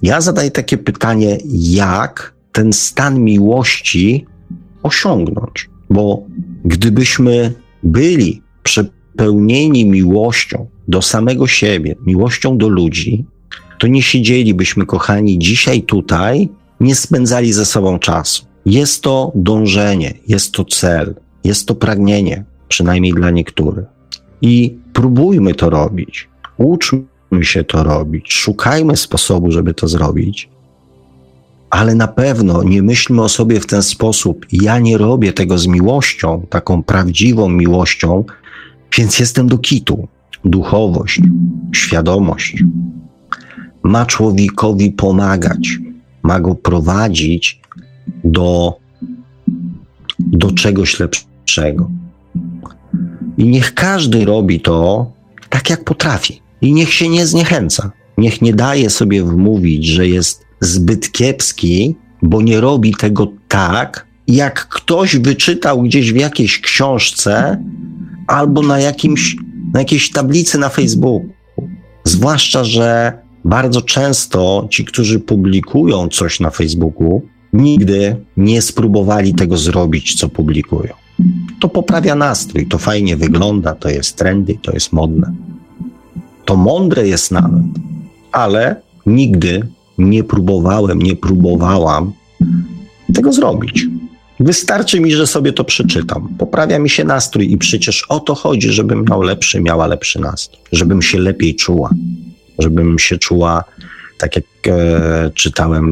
ja zadaję takie pytanie, jak ten stan miłości osiągnąć? Bo gdybyśmy byli przepełnieni miłością do samego siebie, miłością do ludzi, to nie siedzielibyśmy, kochani, dzisiaj tutaj, nie spędzali ze sobą czasu. Jest to dążenie, jest to cel, jest to pragnienie, przynajmniej dla niektórych. I próbujmy to robić, uczmy się to robić, szukajmy sposobu, żeby to zrobić, ale na pewno nie myślmy o sobie w ten sposób. Ja nie robię tego z miłością, taką prawdziwą miłością, więc jestem do kitu. Duchowość, świadomość ma człowiekowi pomagać, ma go prowadzić do, do czegoś lepszego. I niech każdy robi to tak, jak potrafi. I niech się nie zniechęca. Niech nie daje sobie wmówić, że jest zbyt kiepski, bo nie robi tego tak, jak ktoś wyczytał gdzieś w jakiejś książce albo na, jakimś, na jakiejś tablicy na Facebooku. Zwłaszcza, że bardzo często ci, którzy publikują coś na Facebooku, nigdy nie spróbowali tego zrobić, co publikują. To poprawia nastrój, to fajnie wygląda, to jest trendy, to jest modne. To mądre jest nawet, ale nigdy nie próbowałem, nie próbowałam tego zrobić. Wystarczy mi, że sobie to przeczytam. Poprawia mi się nastrój i przecież o to chodzi, żebym miał lepszy, miała lepszy nastrój, żebym się lepiej czuła, żebym się czuła, tak jak e, czytałem,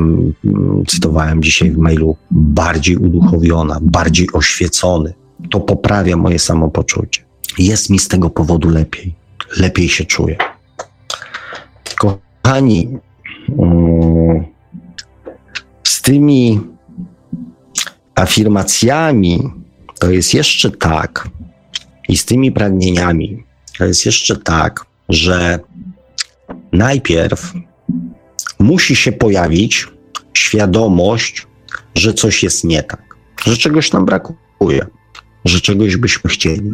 mm, cytowałem dzisiaj w mailu, bardziej uduchowiona, bardziej oświecony. To poprawia moje samopoczucie. Jest mi z tego powodu lepiej. Lepiej się czuję. Kochani, mm, z tymi afirmacjami to jest jeszcze tak, i z tymi pragnieniami to jest jeszcze tak, że najpierw musi się pojawić świadomość, że coś jest nie tak, że czegoś nam brakuje, że czegoś byśmy chcieli.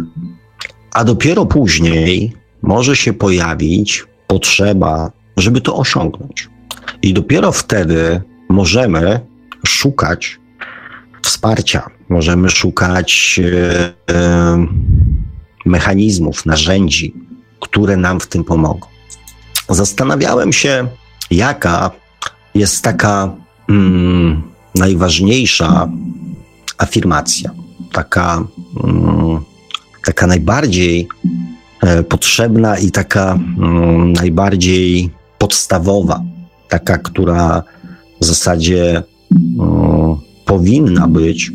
A dopiero później może się pojawić potrzeba, żeby to osiągnąć. I dopiero wtedy możemy szukać wsparcia, możemy szukać e, e, mechanizmów, narzędzi, które nam w tym pomogą. Zastanawiałem się, jaka jest taka mm, najważniejsza afirmacja, taka, mm, taka najbardziej e, potrzebna i taka mm, najbardziej podstawowa, taka, która w zasadzie mm, powinna być,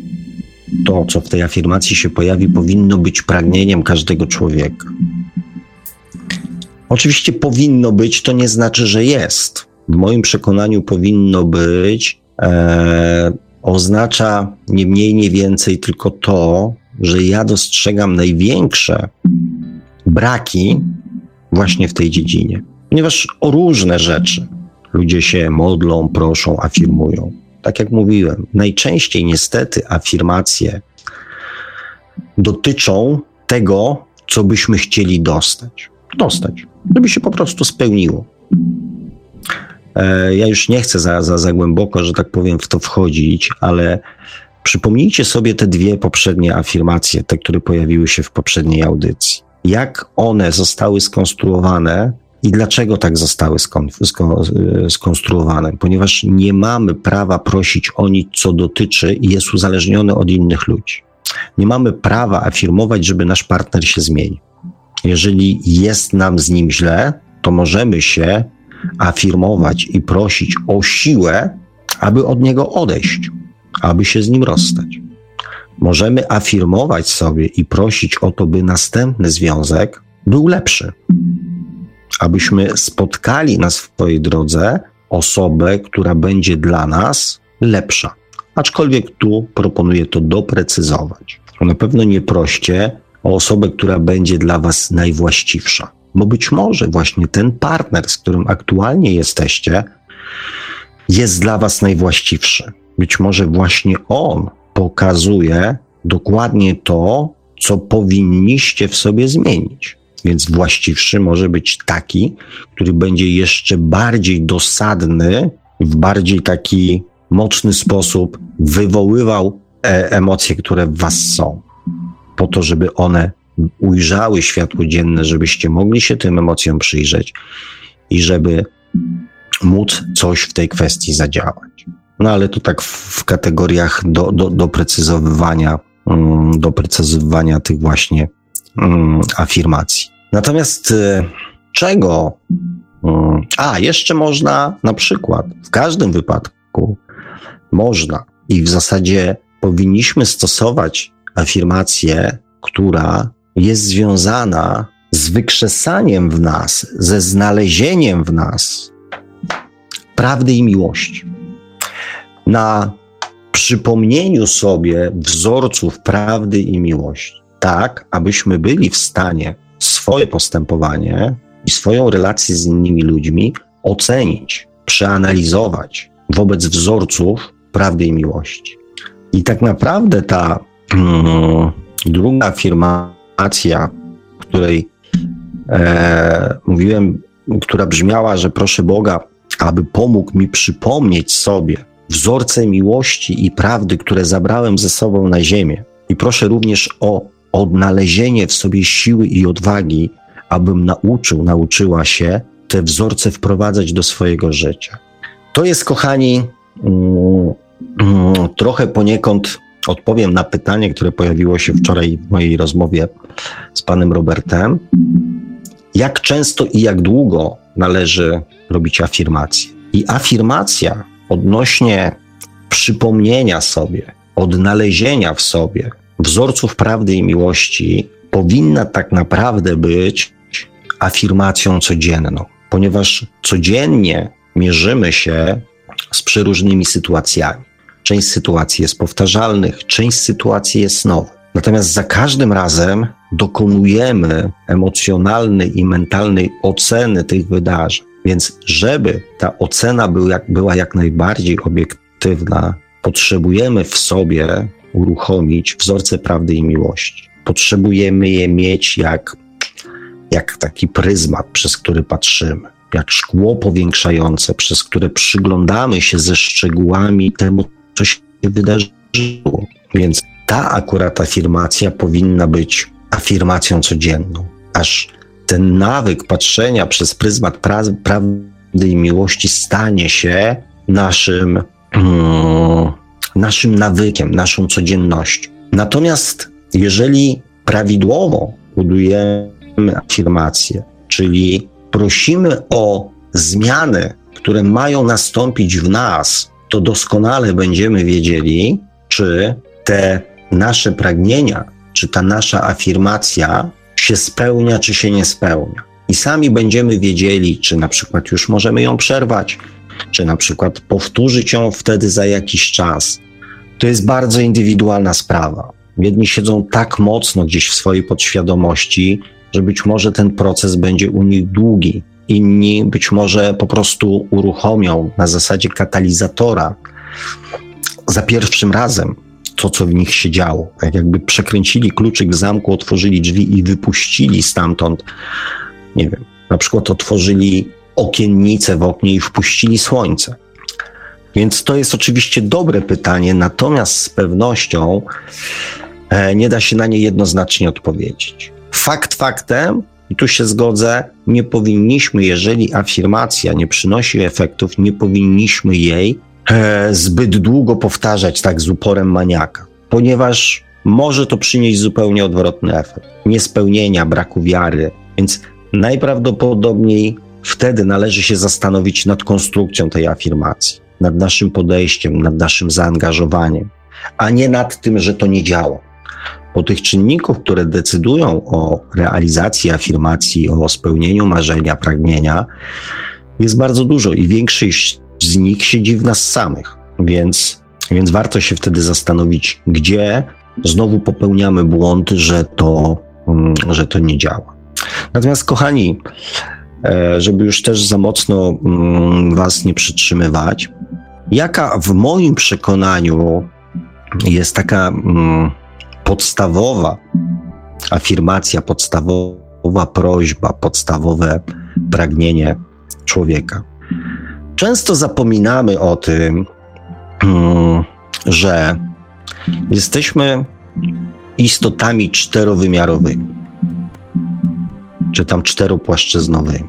to co w tej afirmacji się pojawi, powinno być pragnieniem każdego człowieka. Oczywiście powinno być, to nie znaczy, że jest. W moim przekonaniu powinno być, e, oznacza nie mniej, nie więcej tylko to, że ja dostrzegam największe braki właśnie w tej dziedzinie. Ponieważ o różne rzeczy ludzie się modlą, proszą, afirmują. Tak jak mówiłem, najczęściej niestety afirmacje dotyczą tego, co byśmy chcieli dostać. Dostać żeby się po prostu spełniło. E, ja już nie chcę za, za, za głęboko, że tak powiem, w to wchodzić, ale przypomnijcie sobie te dwie poprzednie afirmacje, te, które pojawiły się w poprzedniej audycji. Jak one zostały skonstruowane i dlaczego tak zostały skon, skonstruowane? Ponieważ nie mamy prawa prosić o nic, co dotyczy i jest uzależnione od innych ludzi. Nie mamy prawa afirmować, żeby nasz partner się zmienił. Jeżeli jest nam z nim źle, to możemy się afirmować i prosić o siłę, aby od niego odejść, aby się z nim rozstać. Możemy afirmować sobie i prosić o to, by następny związek był lepszy, abyśmy spotkali na swojej drodze osobę, która będzie dla nas lepsza. Aczkolwiek tu proponuję to doprecyzować. Na pewno nie proście o osobę, która będzie dla Was najwłaściwsza. Bo być może właśnie ten partner, z którym aktualnie jesteście, jest dla Was najwłaściwszy. Być może właśnie on pokazuje dokładnie to, co powinniście w sobie zmienić. Więc właściwszy może być taki, który będzie jeszcze bardziej dosadny, w bardziej taki mocny sposób wywoływał e emocje, które w Was są po to, żeby one ujrzały światło dzienne, żebyście mogli się tym emocjom przyjrzeć i żeby móc coś w tej kwestii zadziałać. No ale to tak w kategoriach do, do, doprecyzowywania, mm, doprecyzowywania tych właśnie mm, afirmacji. Natomiast y, czego? Mm, a, jeszcze można na przykład, w każdym wypadku można i w zasadzie powinniśmy stosować afirmację, która jest związana z wykrzesaniem w nas, ze znalezieniem w nas prawdy i miłości. Na przypomnieniu sobie wzorców prawdy i miłości, tak abyśmy byli w stanie swoje postępowanie i swoją relację z innymi ludźmi ocenić, przeanalizować wobec wzorców prawdy i miłości. I tak naprawdę ta druga afirmacja, której e, mówiłem, która brzmiała, że proszę Boga, aby pomógł mi przypomnieć sobie wzorce miłości i prawdy, które zabrałem ze sobą na ziemię. I proszę również o odnalezienie w sobie siły i odwagi, abym nauczył, nauczyła się te wzorce wprowadzać do swojego życia. To jest, kochani, mm, mm, trochę poniekąd odpowiem na pytanie, które pojawiło się wczoraj w mojej rozmowie z panem Robertem. Jak często i jak długo należy robić afirmację? I afirmacja odnośnie przypomnienia sobie, odnalezienia w sobie wzorców prawdy i miłości powinna tak naprawdę być afirmacją codzienną, ponieważ codziennie mierzymy się z przeróżnymi sytuacjami. Część sytuacji jest powtarzalnych, część sytuacji jest nowych. Natomiast za każdym razem dokonujemy emocjonalnej i mentalnej oceny tych wydarzeń. Więc, żeby ta ocena była jak, była jak najbardziej obiektywna, potrzebujemy w sobie uruchomić wzorce prawdy i miłości. Potrzebujemy je mieć jak, jak taki pryzmat, przez który patrzymy, jak szkło powiększające, przez które przyglądamy się ze szczegółami temu, co się wydarzyło. Więc ta akurat afirmacja powinna być afirmacją codzienną, aż ten nawyk patrzenia przez pryzmat pra- prawdy i miłości stanie się naszym, mm, naszym nawykiem, naszą codziennością. Natomiast jeżeli prawidłowo budujemy afirmację, czyli prosimy o zmiany, które mają nastąpić w nas, to doskonale będziemy wiedzieli, czy te nasze pragnienia, czy ta nasza afirmacja się spełnia, czy się nie spełnia. I sami będziemy wiedzieli, czy na przykład już możemy ją przerwać, czy na przykład powtórzyć ją wtedy za jakiś czas. To jest bardzo indywidualna sprawa. Jedni siedzą tak mocno gdzieś w swojej podświadomości, że być może ten proces będzie u nich długi. Inni być może po prostu uruchomią na zasadzie katalizatora za pierwszym razem to, co w nich się działo. Tak jakby przekręcili kluczyk w zamku, otworzyli drzwi i wypuścili stamtąd, nie wiem, na przykład otworzyli okiennicę w oknie i wpuścili słońce. Więc to jest oczywiście dobre pytanie, natomiast z pewnością e, nie da się na nie jednoznacznie odpowiedzieć. Fakt faktem, i tu się zgodzę, nie powinniśmy, jeżeli afirmacja nie przynosi efektów, nie powinniśmy jej e, zbyt długo powtarzać tak z uporem maniaka, ponieważ może to przynieść zupełnie odwrotny efekt. Niespełnienia, braku wiary. Więc najprawdopodobniej wtedy należy się zastanowić nad konstrukcją tej afirmacji, nad naszym podejściem, nad naszym zaangażowaniem, a nie nad tym, że to nie działa. Bo tych czynników, które decydują o realizacji afirmacji, o spełnieniu marzenia, pragnienia, jest bardzo dużo i większość z nich siedzi w nas samych. Więc, więc warto się wtedy zastanowić, gdzie znowu popełniamy błąd, że to, mm, że to nie działa. Natomiast, kochani, e, żeby już też za mocno mm, Was nie przytrzymywać, jaka w moim przekonaniu jest taka mm, podstawowa afirmacja, podstawowa prośba, podstawowe pragnienie człowieka. Często zapominamy o tym, mm, że jesteśmy istotami czterowymiarowymi. czy tam czteropłaszczyznowymi.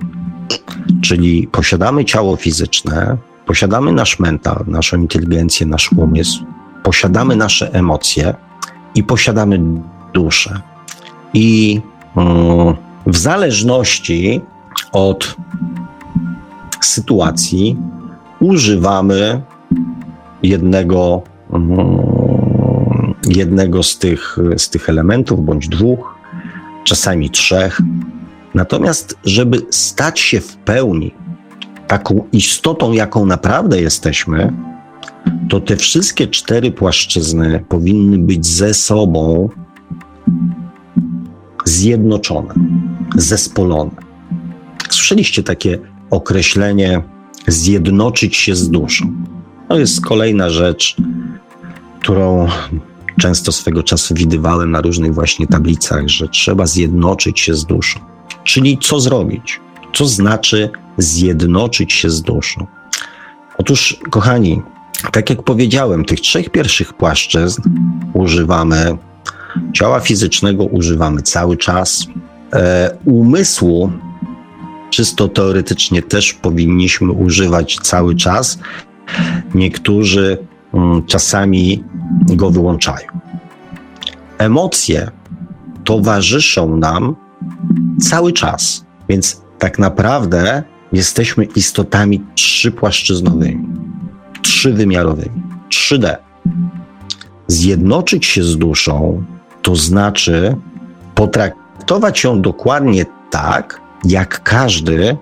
Czyli posiadamy ciało fizyczne, posiadamy nasz mental, naszą inteligencję, nasz umysł, posiadamy nasze emocje i posiadamy duszę. I mm, w zależności od sytuacji używamy jednego, mm, jednego z, tych, z tych elementów, bądź dwóch, czasami trzech. Natomiast, żeby stać się w pełni taką istotą, jaką naprawdę jesteśmy, to te wszystkie cztery płaszczyzny powinny być ze sobą zjednoczone, zespolone. Słyszeliście takie określenie zjednoczyć się z duszą. To jest kolejna rzecz, którą często swego czasu widywałem na różnych właśnie tablicach, że trzeba zjednoczyć się z duszą. Czyli co zrobić? Co znaczy zjednoczyć się z duszą? Otóż, kochani, tak jak powiedziałem, tych trzech pierwszych płaszczyzn używamy, ciała fizycznego używamy cały czas, e, umysłu czysto teoretycznie też powinniśmy używać cały czas. Niektórzy mm, czasami go wyłączają. Emocje towarzyszą nam cały czas, więc tak naprawdę jesteśmy istotami trzypłaszczyznowymi, trzywymiarowymi, 3D. Zjednoczyć się z duszą to znaczy potraktować ją dokładnie tak, jak każdy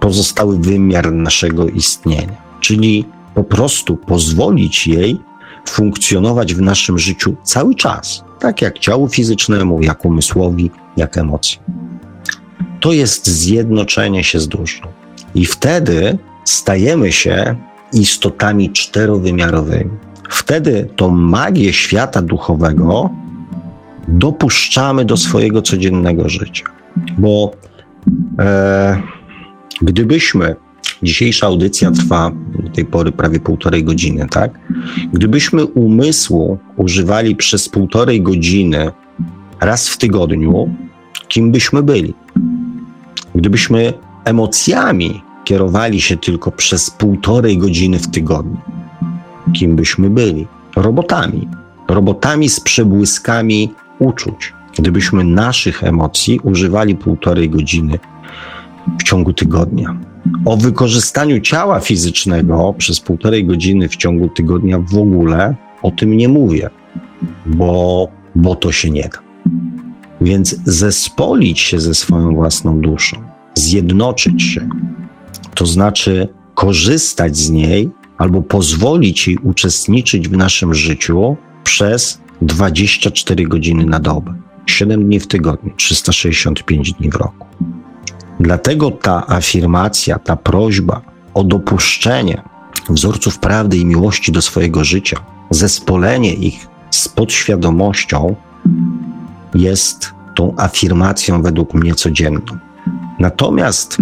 pozostały wymiar naszego istnienia, czyli po prostu pozwolić jej funkcjonować w naszym życiu cały czas, tak jak ciału fizycznemu, jak umysłowi, jak emocji. To jest zjednoczenie się z duszą. I wtedy stajemy się istotami czterowymiarowymi. Wtedy tą magię świata duchowego dopuszczamy do swojego codziennego życia. Bo e, gdybyśmy, dzisiejsza audycja trwa do tej pory prawie półtorej godziny, tak? Gdybyśmy umysłu używali przez półtorej godziny raz w tygodniu, kim byśmy byli? Gdybyśmy emocjami kierowali się tylko przez półtorej godziny w tygodniu, kim byśmy byli? Robotami. Robotami z przebłyskami uczuć. Gdybyśmy naszych emocji używali półtorej godziny w ciągu tygodnia. O wykorzystaniu ciała fizycznego przez półtorej godziny w ciągu tygodnia w ogóle o tym nie mówię, bo, bo to się nie da. Więc zespolić się ze swoją własną duszą, zjednoczyć się, to znaczy korzystać z niej albo pozwolić jej uczestniczyć w naszym życiu przez 24 godziny na dobę, 7 dni w tygodniu, 365 dni w roku. Dlatego ta afirmacja, ta prośba o dopuszczenie wzorców prawdy i miłości do swojego życia, zespolenie ich z podświadomością jest tą afirmacją według mnie codzienną. Natomiast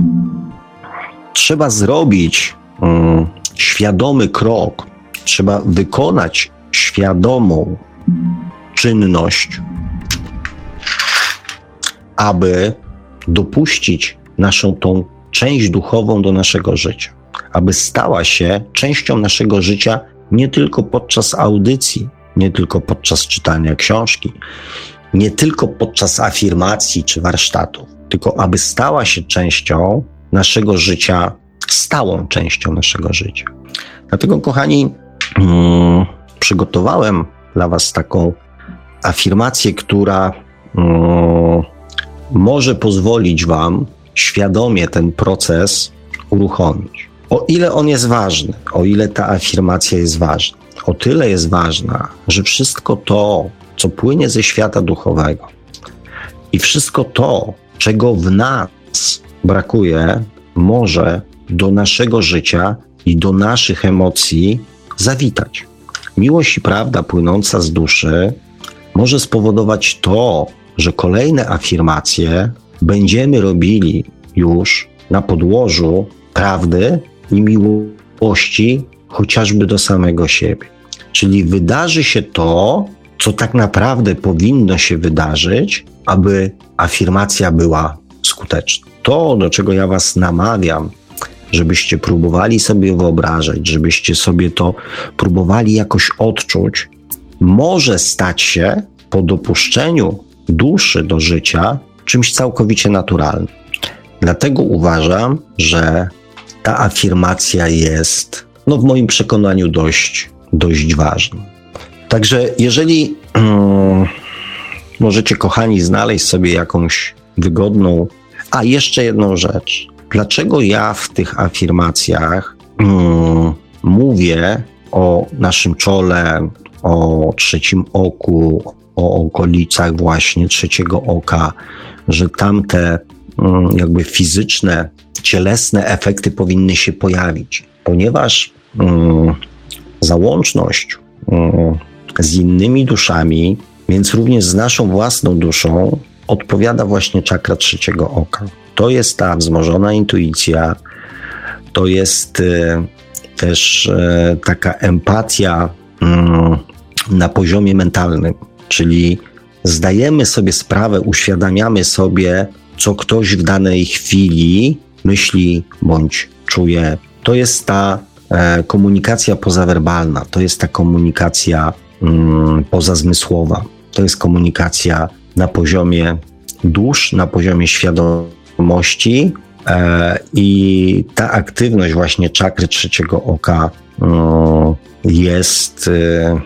trzeba zrobić um, świadomy krok, trzeba wykonać świadomą czynność, aby dopuścić naszą tą część duchową do naszego życia, aby stała się częścią naszego życia nie tylko podczas audycji, nie tylko podczas czytania książki, nie tylko podczas afirmacji czy warsztatów, tylko aby stała się częścią naszego życia, stałą częścią naszego życia. Dlatego, kochani, hmm, przygotowałem dla Was taką afirmację, która hmm, może pozwolić Wam świadomie ten proces uruchomić. O ile on jest ważny, o ile ta afirmacja jest ważna, o tyle jest ważna, że wszystko to, co płynie ze świata duchowego i wszystko to, czego w nas brakuje, może do naszego życia i do naszych emocji zawitać. Miłość i prawda płynąca z duszy może spowodować to, że kolejne afirmacje będziemy robili już na podłożu prawdy i miłości, chociażby do samego siebie. Czyli wydarzy się to, co tak naprawdę powinno się wydarzyć, aby afirmacja była skuteczne. To, do czego ja Was namawiam, żebyście próbowali sobie wyobrażać, żebyście sobie to próbowali jakoś odczuć, może stać się po dopuszczeniu duszy do życia czymś całkowicie naturalnym. Dlatego uważam, że ta afirmacja jest, no w moim przekonaniu, dość, dość ważna. Także jeżeli um, możecie, kochani, znaleźć sobie jakąś wygodną, a jeszcze jedną rzecz. Dlaczego ja w tych afirmacjach um, mówię o naszym czole, o trzecim oku, o okolicach właśnie trzeciego oka, że tamte um, jakby fizyczne, cielesne efekty powinny się pojawić, ponieważ um, załączność z innymi duszami, więc również z naszą własną duszą, odpowiada właśnie czakra trzeciego oka. To jest ta wzmożona intuicja, to jest y, też y, taka empatia y, na poziomie mentalnym, czyli zdajemy sobie sprawę, uświadamiamy sobie, co ktoś w danej chwili myśli bądź czuje. To jest ta e, komunikacja pozawerbalna, to jest ta komunikacja mm, pozazmysłowa, to jest komunikacja na poziomie dusz, na poziomie świadomości e, i ta aktywność właśnie czakry trzeciego oka mm, jest, e,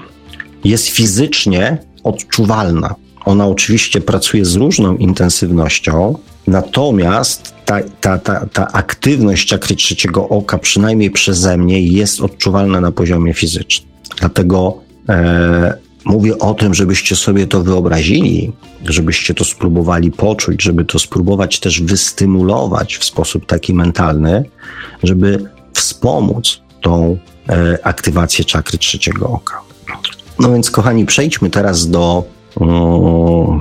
jest fizycznie odczuwalna. Ona oczywiście pracuje z różną intensywnością, natomiast ta, ta, ta, ta aktywność czakry trzeciego oka, przynajmniej przeze mnie, jest odczuwalna na poziomie fizycznym. Dlatego e, mówię o tym, żebyście sobie to wyobrazili, żebyście to spróbowali poczuć, żeby to spróbować też wystymulować w sposób taki mentalny, żeby wspomóc tą e, aktywację czakry trzeciego oka. No więc, kochani, przejdźmy teraz do, mm,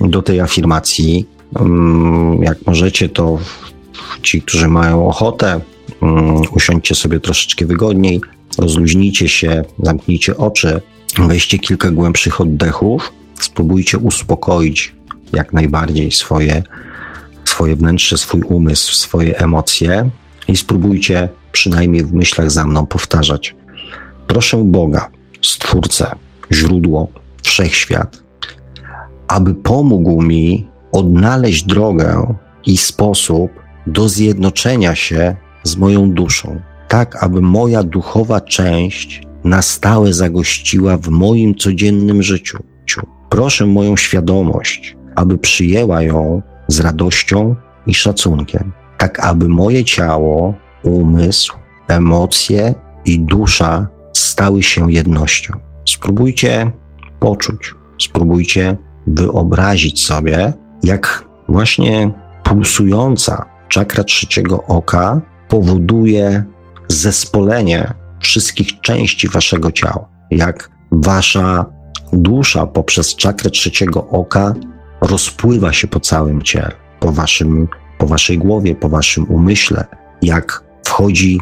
do tej afirmacji. Mm, jak możecie, to ci, którzy mają ochotę, mm, usiądźcie sobie troszeczkę wygodniej, rozluźnijcie się, zamknijcie oczy, weźcie kilka głębszych oddechów, spróbujcie uspokoić jak najbardziej swoje, swoje wnętrze, swój umysł, swoje emocje i spróbujcie przynajmniej w myślach za mną powtarzać. Proszę Boga, Stwórcę, źródło, wszechświat, aby pomógł mi odnaleźć drogę i sposób do zjednoczenia się z moją duszą, tak aby moja duchowa część na stałe zagościła w moim codziennym życiu. Proszę moją świadomość, aby przyjęła ją z radością i szacunkiem, tak aby moje ciało, umysł, emocje i dusza stały się jednością. Spróbujcie poczuć, spróbujcie wyobrazić sobie, jak właśnie pulsująca czakra trzeciego oka powoduje zespolenie wszystkich części waszego ciała. Jak wasza dusza poprzez czakrę trzeciego oka rozpływa się po całym ciele, po, waszym, po waszej głowie, po waszym umyśle, jak wchodzi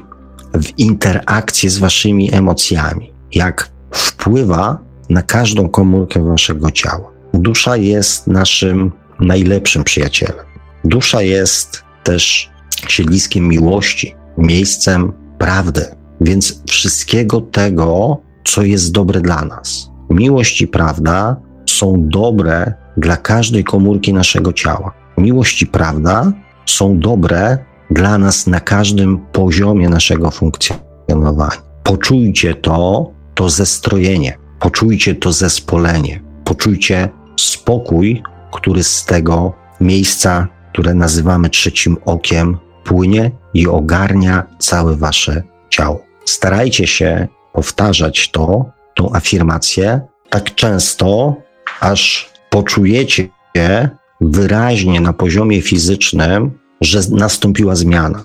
w interakcję z waszymi emocjami, jak wpływa na każdą komórkę waszego ciała. Dusza jest naszym najlepszym przyjacielem. Dusza jest też siedliskiem miłości, miejscem prawdy, więc wszystkiego tego, co jest dobre dla nas. Miłość i prawda są dobre dla każdej komórki naszego ciała. Miłość i prawda są dobre dla nas na każdym poziomie naszego funkcjonowania. Poczujcie to, to zestrojenie, poczujcie to zespolenie, poczujcie spokój, który z tego miejsca, które nazywamy trzecim okiem, płynie i ogarnia całe wasze ciało. Starajcie się powtarzać to, tą afirmację tak często, aż poczujecie wyraźnie na poziomie fizycznym, że nastąpiła zmiana.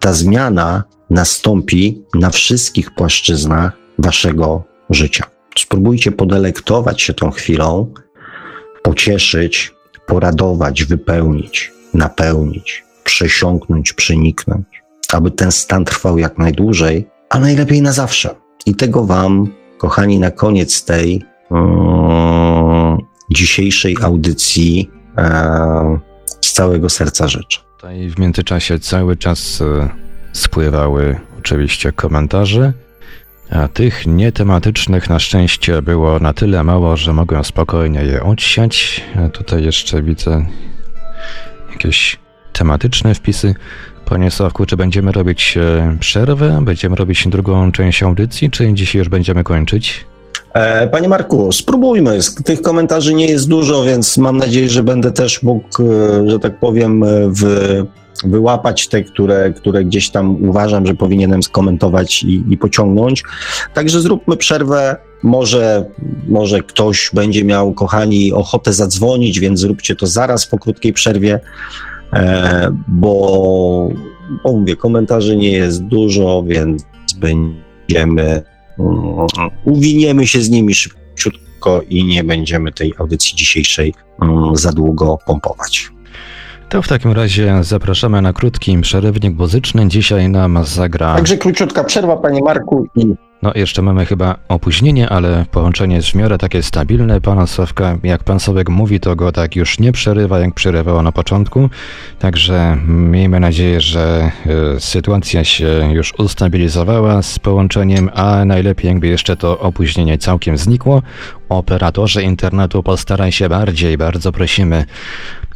Ta zmiana nastąpi na wszystkich płaszczyznach waszego życia. Spróbujcie podelektować się tą chwilą, pocieszyć, poradować, wypełnić, napełnić, przesiąknąć, przeniknąć, aby ten stan trwał jak najdłużej, a najlepiej na zawsze. I tego Wam, kochani, na koniec tej um, dzisiejszej audycji, um, z całego serca życzę. Tutaj w międzyczasie cały czas e, spływały oczywiście komentarze, a tych nietematycznych na szczęście było na tyle mało, że mogłem spokojnie je odsiać. Tutaj jeszcze widzę jakieś tematyczne wpisy. Panie Sławku, czy będziemy robić e, przerwę? Będziemy robić drugą część audycji, czy dzisiaj już będziemy kończyć? E, panie Marku, spróbujmy. Tych komentarzy nie jest dużo, więc mam nadzieję, że będę też mógł, e, że tak powiem, wyłapać te, które, które gdzieś tam uważam, że powinienem skomentować i, i pociągnąć. Także zróbmy przerwę. Może, może ktoś będzie miał, kochani, ochotę zadzwonić, więc zróbcie to zaraz po krótkiej przerwie. E, bo, bo mówię, komentarzy nie jest dużo, więc będziemy, um, uwiniemy się z nimi szybciutko i nie będziemy tej audycji dzisiejszej um, za długo pompować. To w takim razie zapraszamy na krótki przerywnik muzyczny. Dzisiaj nam zagra. Także króciutka przerwa, panie Marku, i no, jeszcze mamy chyba opóźnienie, ale połączenie jest w miarę takie stabilne. Pana Sławka, jak pan Sławek mówi, to go tak już nie przerywa, jak przerywało na początku. Także miejmy nadzieję, że y, sytuacja się już ustabilizowała z połączeniem, a najlepiej jakby jeszcze to opóźnienie całkiem znikło. Operatorzy internetu postaraj się bardziej, bardzo prosimy.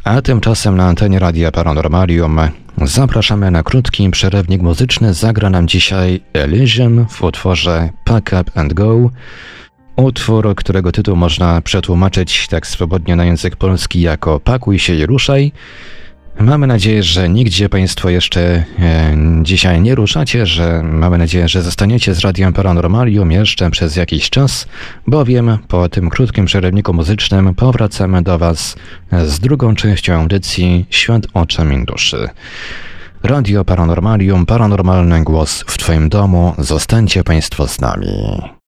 A tymczasem na antenie Radia Paranormalium zapraszamy na krótki przerywnik muzyczny. Zagra nam dzisiaj Elysium w utworze Pack Up and Go. Utwór, którego tytuł można przetłumaczyć tak swobodnie na język polski jako Pakuj się i ruszaj. Mamy nadzieję, że nigdzie Państwo jeszcze e, dzisiaj nie ruszacie, że mamy nadzieję, że zostaniecie z Radiem Paranormalium jeszcze przez jakiś czas, bowiem po tym krótkim przerywniku muzycznym powracamy do Was z drugą częścią audycji Świat oczami duszy. Radio Paranormalium, paranormalny głos w Twoim domu. Zostańcie Państwo z nami.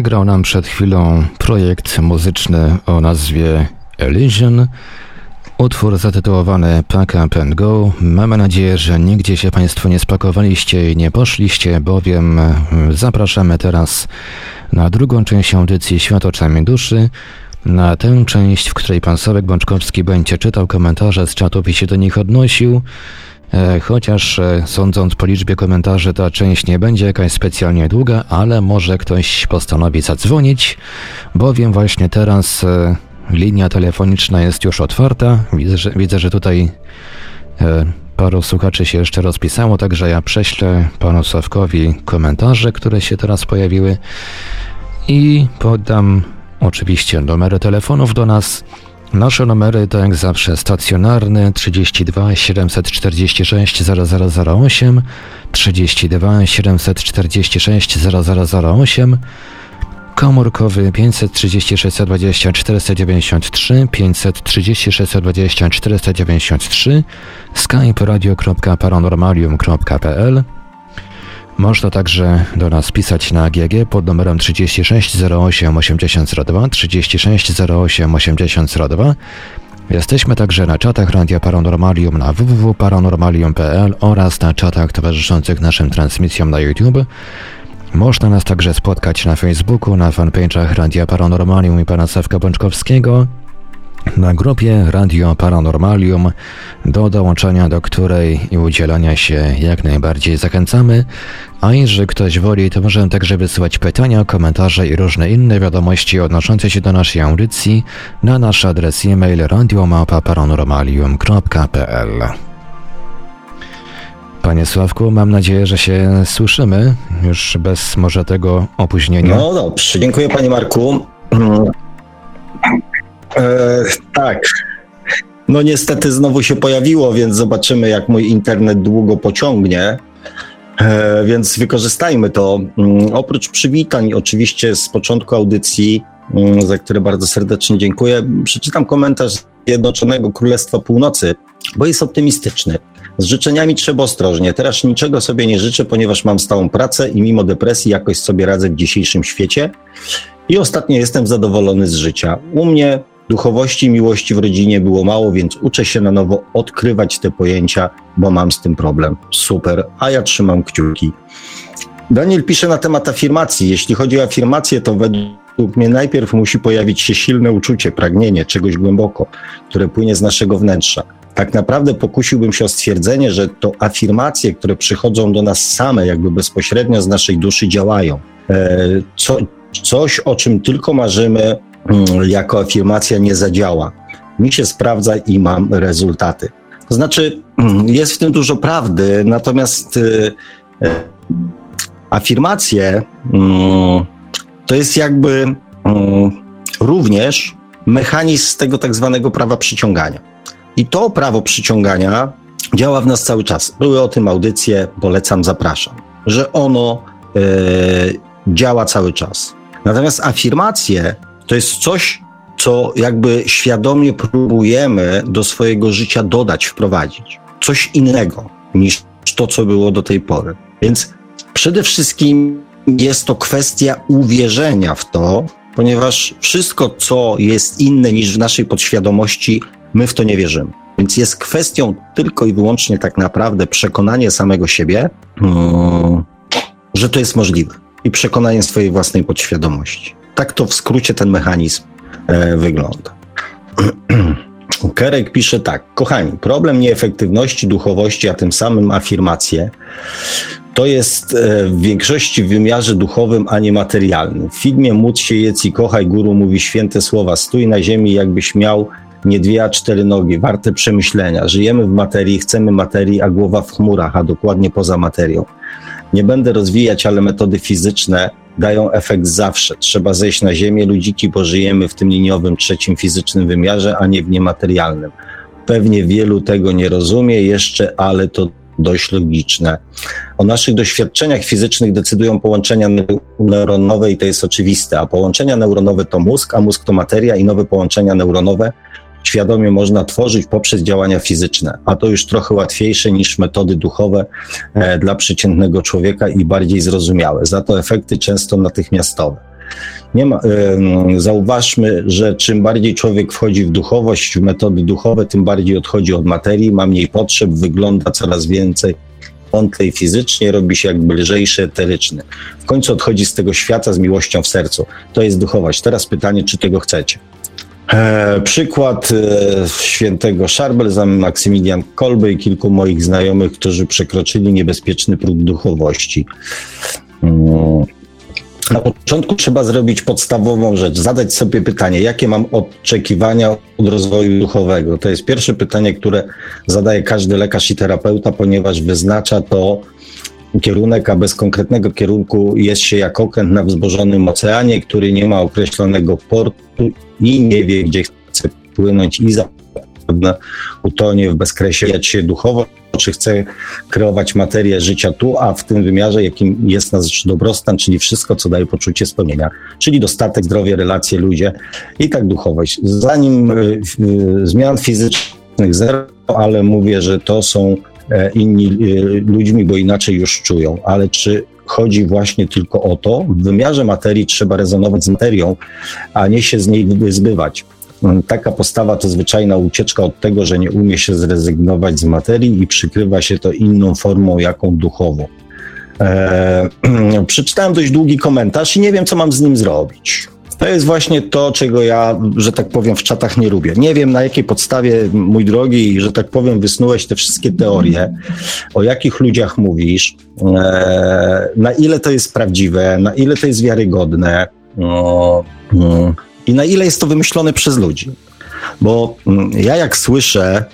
Zagrał nam przed chwilą projekt muzyczny o nazwie Elysian. Utwór zatytułowany Pack Up and Go. Mamy nadzieję, że nigdzie się Państwo nie spakowaliście i nie poszliście, bowiem e, zapraszamy teraz na drugą część audycji Świat oczami duszy. Na tę część, w której pan Sławek Bączkowski będzie czytał komentarze z czatów i się do nich odnosił. E, chociaż e, sądząc po liczbie komentarzy, ta część nie będzie jakaś specjalnie długa, ale może ktoś postanowi zadzwonić, bowiem właśnie teraz e, linia telefoniczna jest już otwarta. Widzę, że, widzę, że tutaj paru słuchaczy się jeszcze rozpisało, także ja prześlę panu Sławkowi komentarze, które się teraz pojawiły i podam oczywiście numery telefonów do nas. Nasze numery to jak zawsze stacjonarny 32 746 0008, 32 746 0008, komórkowy 536 20 493, 536 20 493, skype radio.paranormalium.pl można także do nas pisać na GG pod numerem 36 08 8002 36 08 8002. Jesteśmy także na czatach Radia Paranormalium na www.paranormalium.pl oraz na czatach towarzyszących naszym transmisjom na YouTube. Można nas także spotkać na Facebooku, na fanpage'ach Radia Paranormalium i pana Sawka Bączkowskiego na grupie Radio Paranormalium, do dołączenia do której i udzielania się jak najbardziej zachęcamy, a jeżeli ktoś woli, to możemy także wysyłać pytania, komentarze i różne inne wiadomości odnoszące się do naszej audycji na nasz adres e-mail radiomapa.paranormalium.pl Panie Sławku, mam nadzieję, że się słyszymy już bez może tego opóźnienia. No dobrze, dziękuję Panie Marku. E, tak. No niestety znowu się pojawiło, więc zobaczymy, jak mój internet długo pociągnie. E, więc wykorzystajmy to. Mm, oprócz przywitań, oczywiście z początku audycji, mm, za które bardzo serdecznie dziękuję, przeczytam komentarz Zjednoczonego Królestwa Północy, bo jest optymistyczny. Z życzeniami trzeba ostrożnie. Teraz niczego sobie nie życzę, ponieważ mam stałą pracę i mimo depresji jakoś sobie radzę w dzisiejszym świecie. I ostatnio jestem zadowolony z życia. U mnie Duchowości miłości w rodzinie było mało, więc uczę się na nowo odkrywać te pojęcia, bo mam z tym problem. Super, a ja trzymam kciuki. Daniel pisze na temat afirmacji. Jeśli chodzi o afirmację, to według mnie najpierw musi pojawić się silne uczucie, pragnienie czegoś głęboko, które płynie z naszego wnętrza. Tak naprawdę pokusiłbym się o stwierdzenie, że to afirmacje, które przychodzą do nas same, jakby bezpośrednio z naszej duszy działają. E, co, coś, o czym tylko marzymy, jako afirmacja nie zadziała. Mi się sprawdza i mam rezultaty. To znaczy, mm, jest w tym dużo prawdy, natomiast y, y, afirmacje mm, to jest jakby również mechanizm tego tak zwanego prawa przyciągania. I to prawo przyciągania działa w nas cały czas. Były o tym audycje, polecam, zapraszam, że ono y, działa cały czas. Natomiast afirmacje to jest coś, co jakby świadomie próbujemy do swojego życia dodać, wprowadzić. Coś innego niż to, co było do tej pory. Więc przede wszystkim jest to kwestia uwierzenia w to, ponieważ wszystko, co jest inne niż w naszej podświadomości, my w to nie wierzymy. Więc jest kwestią tylko i wyłącznie tak naprawdę przekonanie samego siebie, hmm, że to jest możliwe i przekonanie swojej własnej podświadomości. Tak to w skrócie ten mechanizm e, wygląda. Kerek pisze tak, kochani, problem nieefektywności duchowości, a tym samym afirmacje, to jest e, w większości w wymiarze duchowym, a nie materialnym. W filmie Módl się, jedz i kochaj, guru mówi święte słowa, stój na ziemi jakbyś miał nie dwie, a cztery nogi, warte przemyślenia. Żyjemy w materii, chcemy materii, a głowa w chmurach, a dokładnie poza materią. Nie będę rozwijać, ale metody fizyczne dają efekt zawsze. Trzeba zejść na ziemię, ludziki, bo żyjemy w tym liniowym, trzecim fizycznym wymiarze, a nie w niematerialnym. Pewnie wielu tego nie rozumie jeszcze, ale to dość logiczne. O naszych doświadczeniach fizycznych decydują połączenia neuronowe i to jest oczywiste, a połączenia neuronowe to mózg, a mózg to materia i nowe połączenia neuronowe świadomie można tworzyć poprzez działania fizyczne, a to już trochę łatwiejsze niż metody duchowe e, dla przeciętnego człowieka i bardziej zrozumiałe. Za to efekty często natychmiastowe. Nie ma, zauważmy, że czym bardziej człowiek wchodzi w duchowość, w metody duchowe, tym bardziej odchodzi od materii, ma mniej potrzeb, wygląda coraz więcej wątlej fizycznie, robi się jakby lżejszy, eteryczny. W końcu odchodzi z tego świata z miłością w sercu. To jest duchowość. Teraz pytanie, czy tego chcecie? E, przykład e, świętego Szarbel, Maksymilian Kolby i kilku moich znajomych, którzy przekroczyli niebezpieczny próg duchowości. Mm. Na początku trzeba zrobić podstawową rzecz, zadać sobie pytanie, jakie mam oczekiwania od rozwoju duchowego. To jest pierwsze pytanie, które zadaje każdy lekarz i terapeuta, ponieważ wyznacza to kierunek, a bez konkretnego kierunku jest się jak okręt na wzbożonym oceanie, który nie ma określonego portu i nie wie, gdzie chce płynąć i zapewne utonie w bezkresie się duchowo, czy chce kreować materię życia tu, a w tym wymiarze, jakim jest nasz dobrostan, czyli wszystko, co daje poczucie spełnienia, czyli dostatek, zdrowie, relacje, ludzie i tak duchowość. Zanim y, y, zmian fizycznych zero, ale mówię, że to są inni y, ludźmi, bo inaczej już czują, ale czy chodzi właśnie tylko o to, w wymiarze materii trzeba rezonować z materią, a nie się z niej wyzbywać. Taka postawa to zwyczajna ucieczka od tego, że nie umie się zrezygnować z materii i przykrywa się to inną formą, jaką duchową. Eee, przeczytałem dość długi komentarz i nie wiem, co mam z nim zrobić. To jest właśnie to, czego ja, że tak powiem, w czatach nie lubię. Nie wiem, na jakiej podstawie, mój drogi, że tak powiem, wysnułeś te wszystkie teorie, o jakich ludziach mówisz, eee, na ile to jest prawdziwe, na ile to jest wiarygodne. No i na ile jest to wymyślone przez ludzi. Bo mm, ja jak słyszę,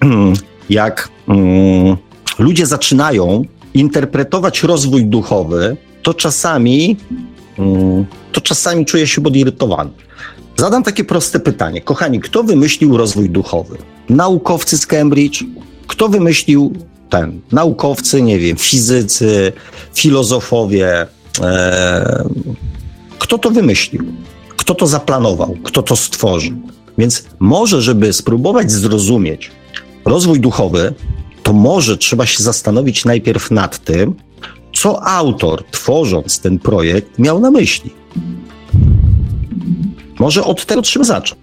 jak mm, ludzie zaczynają interpretować rozwój duchowy, to czasami, mm, to czasami czuję się podirytowany. Zadam takie proste pytanie. Kochani, kto wymyślił rozwój duchowy? Naukowcy z Cambridge? Kto wymyślił ten? Naukowcy, nie wiem, fizycy, filozofowie. E, kto to wymyślił? kto to zaplanował, kto to stworzył. Więc może, żeby spróbować zrozumieć rozwój duchowy, to może trzeba się zastanowić najpierw nad tym, co autor, tworząc ten projekt, miał na myśli. Może od tego trzeba zacząć.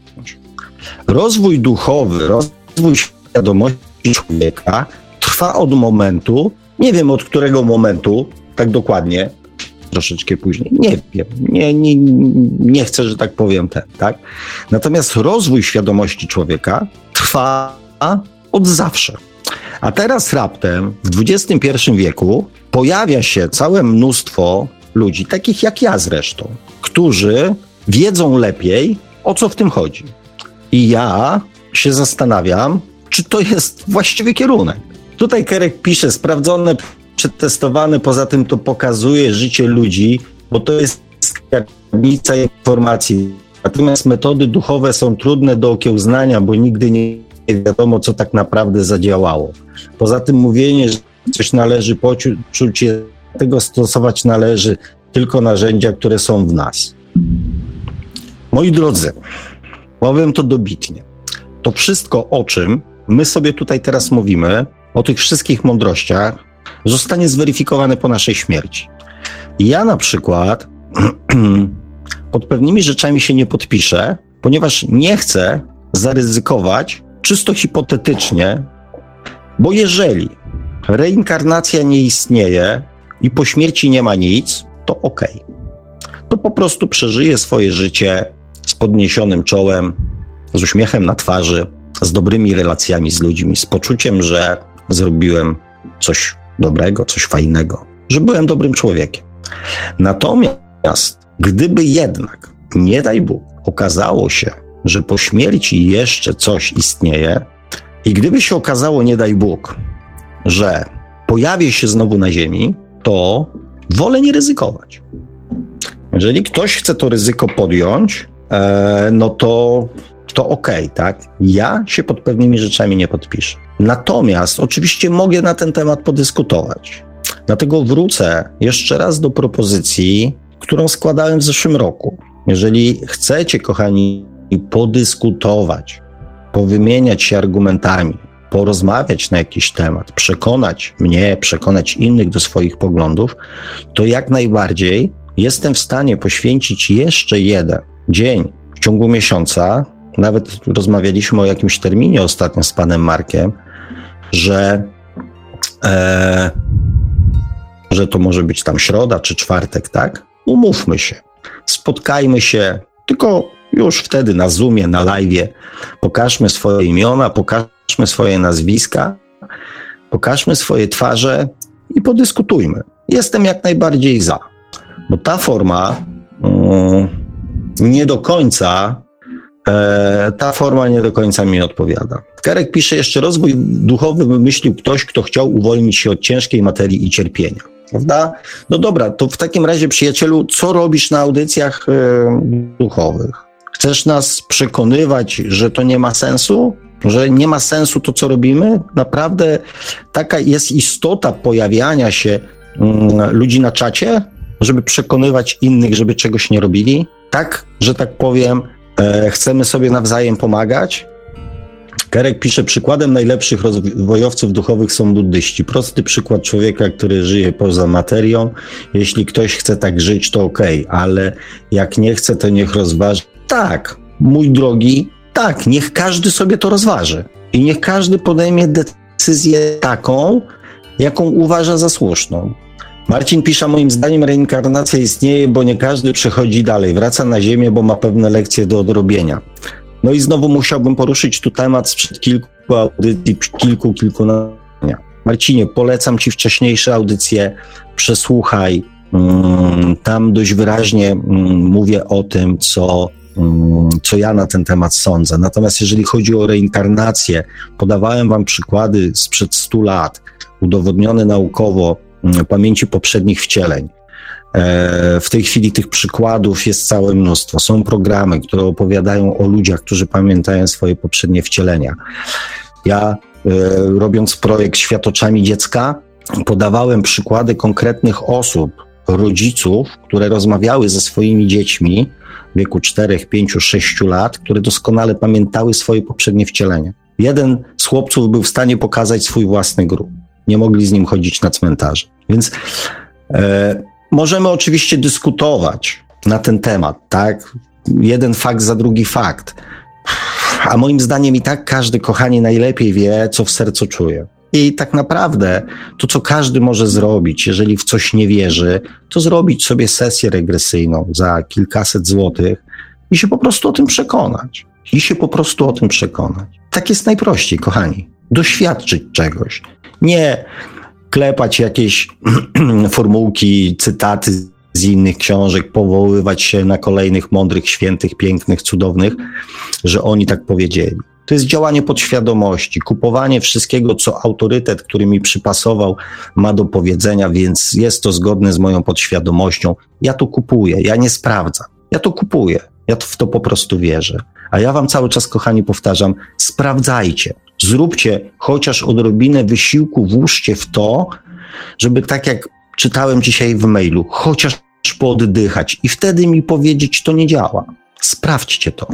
Rozwój duchowy, rozwój świadomości człowieka trwa od momentu, nie wiem od którego momentu, tak dokładnie, troszeczkę później. Nie wiem, nie, nie, nie chcę, że tak powiem ten, tak? Natomiast rozwój świadomości człowieka trwa od zawsze. A teraz raptem w XXI wieku pojawia się całe mnóstwo ludzi, takich jak ja zresztą, którzy wiedzą lepiej, o co w tym chodzi. I ja się zastanawiam, czy to jest właściwy kierunek. Tutaj Kerek pisze, sprawdzone przetestowane, poza tym to pokazuje życie ludzi, bo to jest skarbnica informacji. Natomiast metody duchowe są trudne do okiełznania, bo nigdy nie wiadomo, co tak naprawdę zadziałało. Poza tym mówienie, że coś należy poczuć, tego stosować należy tylko narzędzia, które są w nas. Moi drodzy, powiem to dobitnie. To wszystko, o czym my sobie tutaj teraz mówimy, o tych wszystkich mądrościach, zostanie zweryfikowane po naszej śmierci. Ja na przykład pod pewnymi rzeczami się nie podpiszę, ponieważ nie chcę zaryzykować czysto hipotetycznie, bo jeżeli reinkarnacja nie istnieje i po śmierci nie ma nic, to. Okay. To po prostu przeżyję swoje życie z podniesionym czołem, z uśmiechem na twarzy, z dobrymi relacjami z ludźmi, z poczuciem, że zrobiłem coś dobrego, coś fajnego, że byłem dobrym człowiekiem. Natomiast gdyby jednak, nie daj Bóg, okazało się, że po śmierci jeszcze coś istnieje, i gdyby się okazało, nie daj Bóg, że pojawię się znowu na Ziemi, to wolę nie ryzykować. Jeżeli ktoś chce to ryzyko podjąć, e, no to, to okej, okay, tak? Ja się pod pewnymi rzeczami nie podpiszę. Natomiast oczywiście mogę na ten temat podyskutować. Dlatego wrócę jeszcze raz do propozycji, którą składałem w zeszłym roku. Jeżeli chcecie, kochani, podyskutować, powymieniać się argumentami, porozmawiać na jakiś temat, przekonać mnie, przekonać innych do swoich poglądów, to jak najbardziej jestem w stanie poświęcić jeszcze jeden dzień w ciągu miesiąca, nawet rozmawialiśmy o jakimś terminie ostatnio z panem Markiem, że, e, że to może być tam środa czy czwartek, tak? Umówmy się, spotkajmy się, tylko już wtedy na Zoomie, na live, pokażmy swoje imiona, pokażmy swoje nazwiska, pokażmy swoje twarze i podyskutujmy. Jestem jak najbardziej za, bo ta forma um, nie do końca e, ta forma nie do końca mi odpowiada. Karek pisze jeszcze, rozwój duchowy wymyślił ktoś, kto chciał uwolnić się od ciężkiej materii i cierpienia. Prawda? No dobra, to w takim razie, przyjacielu, co robisz na audycjach e, duchowych? Chcesz nas przekonywać, że to nie ma sensu? Że nie ma sensu to, co robimy? Naprawdę taka jest istota pojawiania się mm, ludzi na czacie, żeby przekonywać innych, żeby czegoś nie robili? Tak, że tak powiem, e, chcemy sobie nawzajem pomagać? Kerek pisze, przykładem najlepszych rozwojowców duchowych są buddyści. Prosty przykład człowieka, który żyje poza materią. Jeśli ktoś chce tak żyć, to okay, ale jak nie chce, to niech rozważy. Tak, mój drogi, tak, niech każdy sobie to rozważy. I niech każdy podejmie decyzję taką, jaką uważa za słuszną. Marcin pisze, moim zdaniem reinkarnacja istnieje, bo nie każdy przechodzi dalej, wraca na Ziemię, bo ma pewne lekcje do odrobienia. No i znowu musiałbym poruszyć tu temat sprzed kilku audycji, kilku, kilkunastu. Marcinie, polecam Ci wcześniejsze audycje, przesłuchaj. Mm, tam dość wyraźnie mm, mówię o tym, co, co ja na ten temat sądzę. Natomiast jeżeli chodzi o reinkarnację, podawałem Wam przykłady sprzed 100 lat, udowodnione naukowo pamięci poprzednich wcieleń. E, w tej chwili tych przykładów jest całe mnóstwo. Są programy, które opowiadają o ludziach, którzy pamiętają swoje poprzednie wcielenia. Ja, e, robiąc projekt Światoczami Dziecka, podawałem przykłady konkretnych osób, rodziców, które rozmawiały ze swoimi dziećmi w wieku 4, 5, 6 lat, które doskonale pamiętały swoje poprzednie wcielenia. Jeden z chłopców był w stanie pokazać swój własny grób. Nie mogli z nim chodzić na cmentarze. Więc e, Możemy oczywiście dyskutować na ten temat, tak? Jeden fakt za drugi fakt. A moim zdaniem i tak każdy, kochanie, najlepiej wie, co w sercu czuje. I tak naprawdę to, co każdy może zrobić, jeżeli w coś nie wierzy, to zrobić sobie sesję regresyjną za kilkaset złotych i się po prostu o tym przekonać. I się po prostu o tym przekonać. Tak jest najprościej, kochani. Doświadczyć czegoś. Nie klepać jakieś formułki, cytaty z innych książek, powoływać się na kolejnych mądrych, świętych, pięknych, cudownych, że oni tak powiedzieli. To jest działanie podświadomości, kupowanie wszystkiego, co autorytet, który mi przypasował, ma do powiedzenia, więc jest to zgodne z moją podświadomością. Ja to kupuję, ja nie sprawdzam. Ja to kupuję, ja w to po prostu wierzę. A ja wam cały czas, kochani, powtarzam, sprawdzajcie. Zróbcie chociaż odrobinę wysiłku, włóżcie w to, żeby tak jak czytałem dzisiaj w mailu, chociaż pooddychać i wtedy mi powiedzieć, to nie działa. Sprawdźcie to.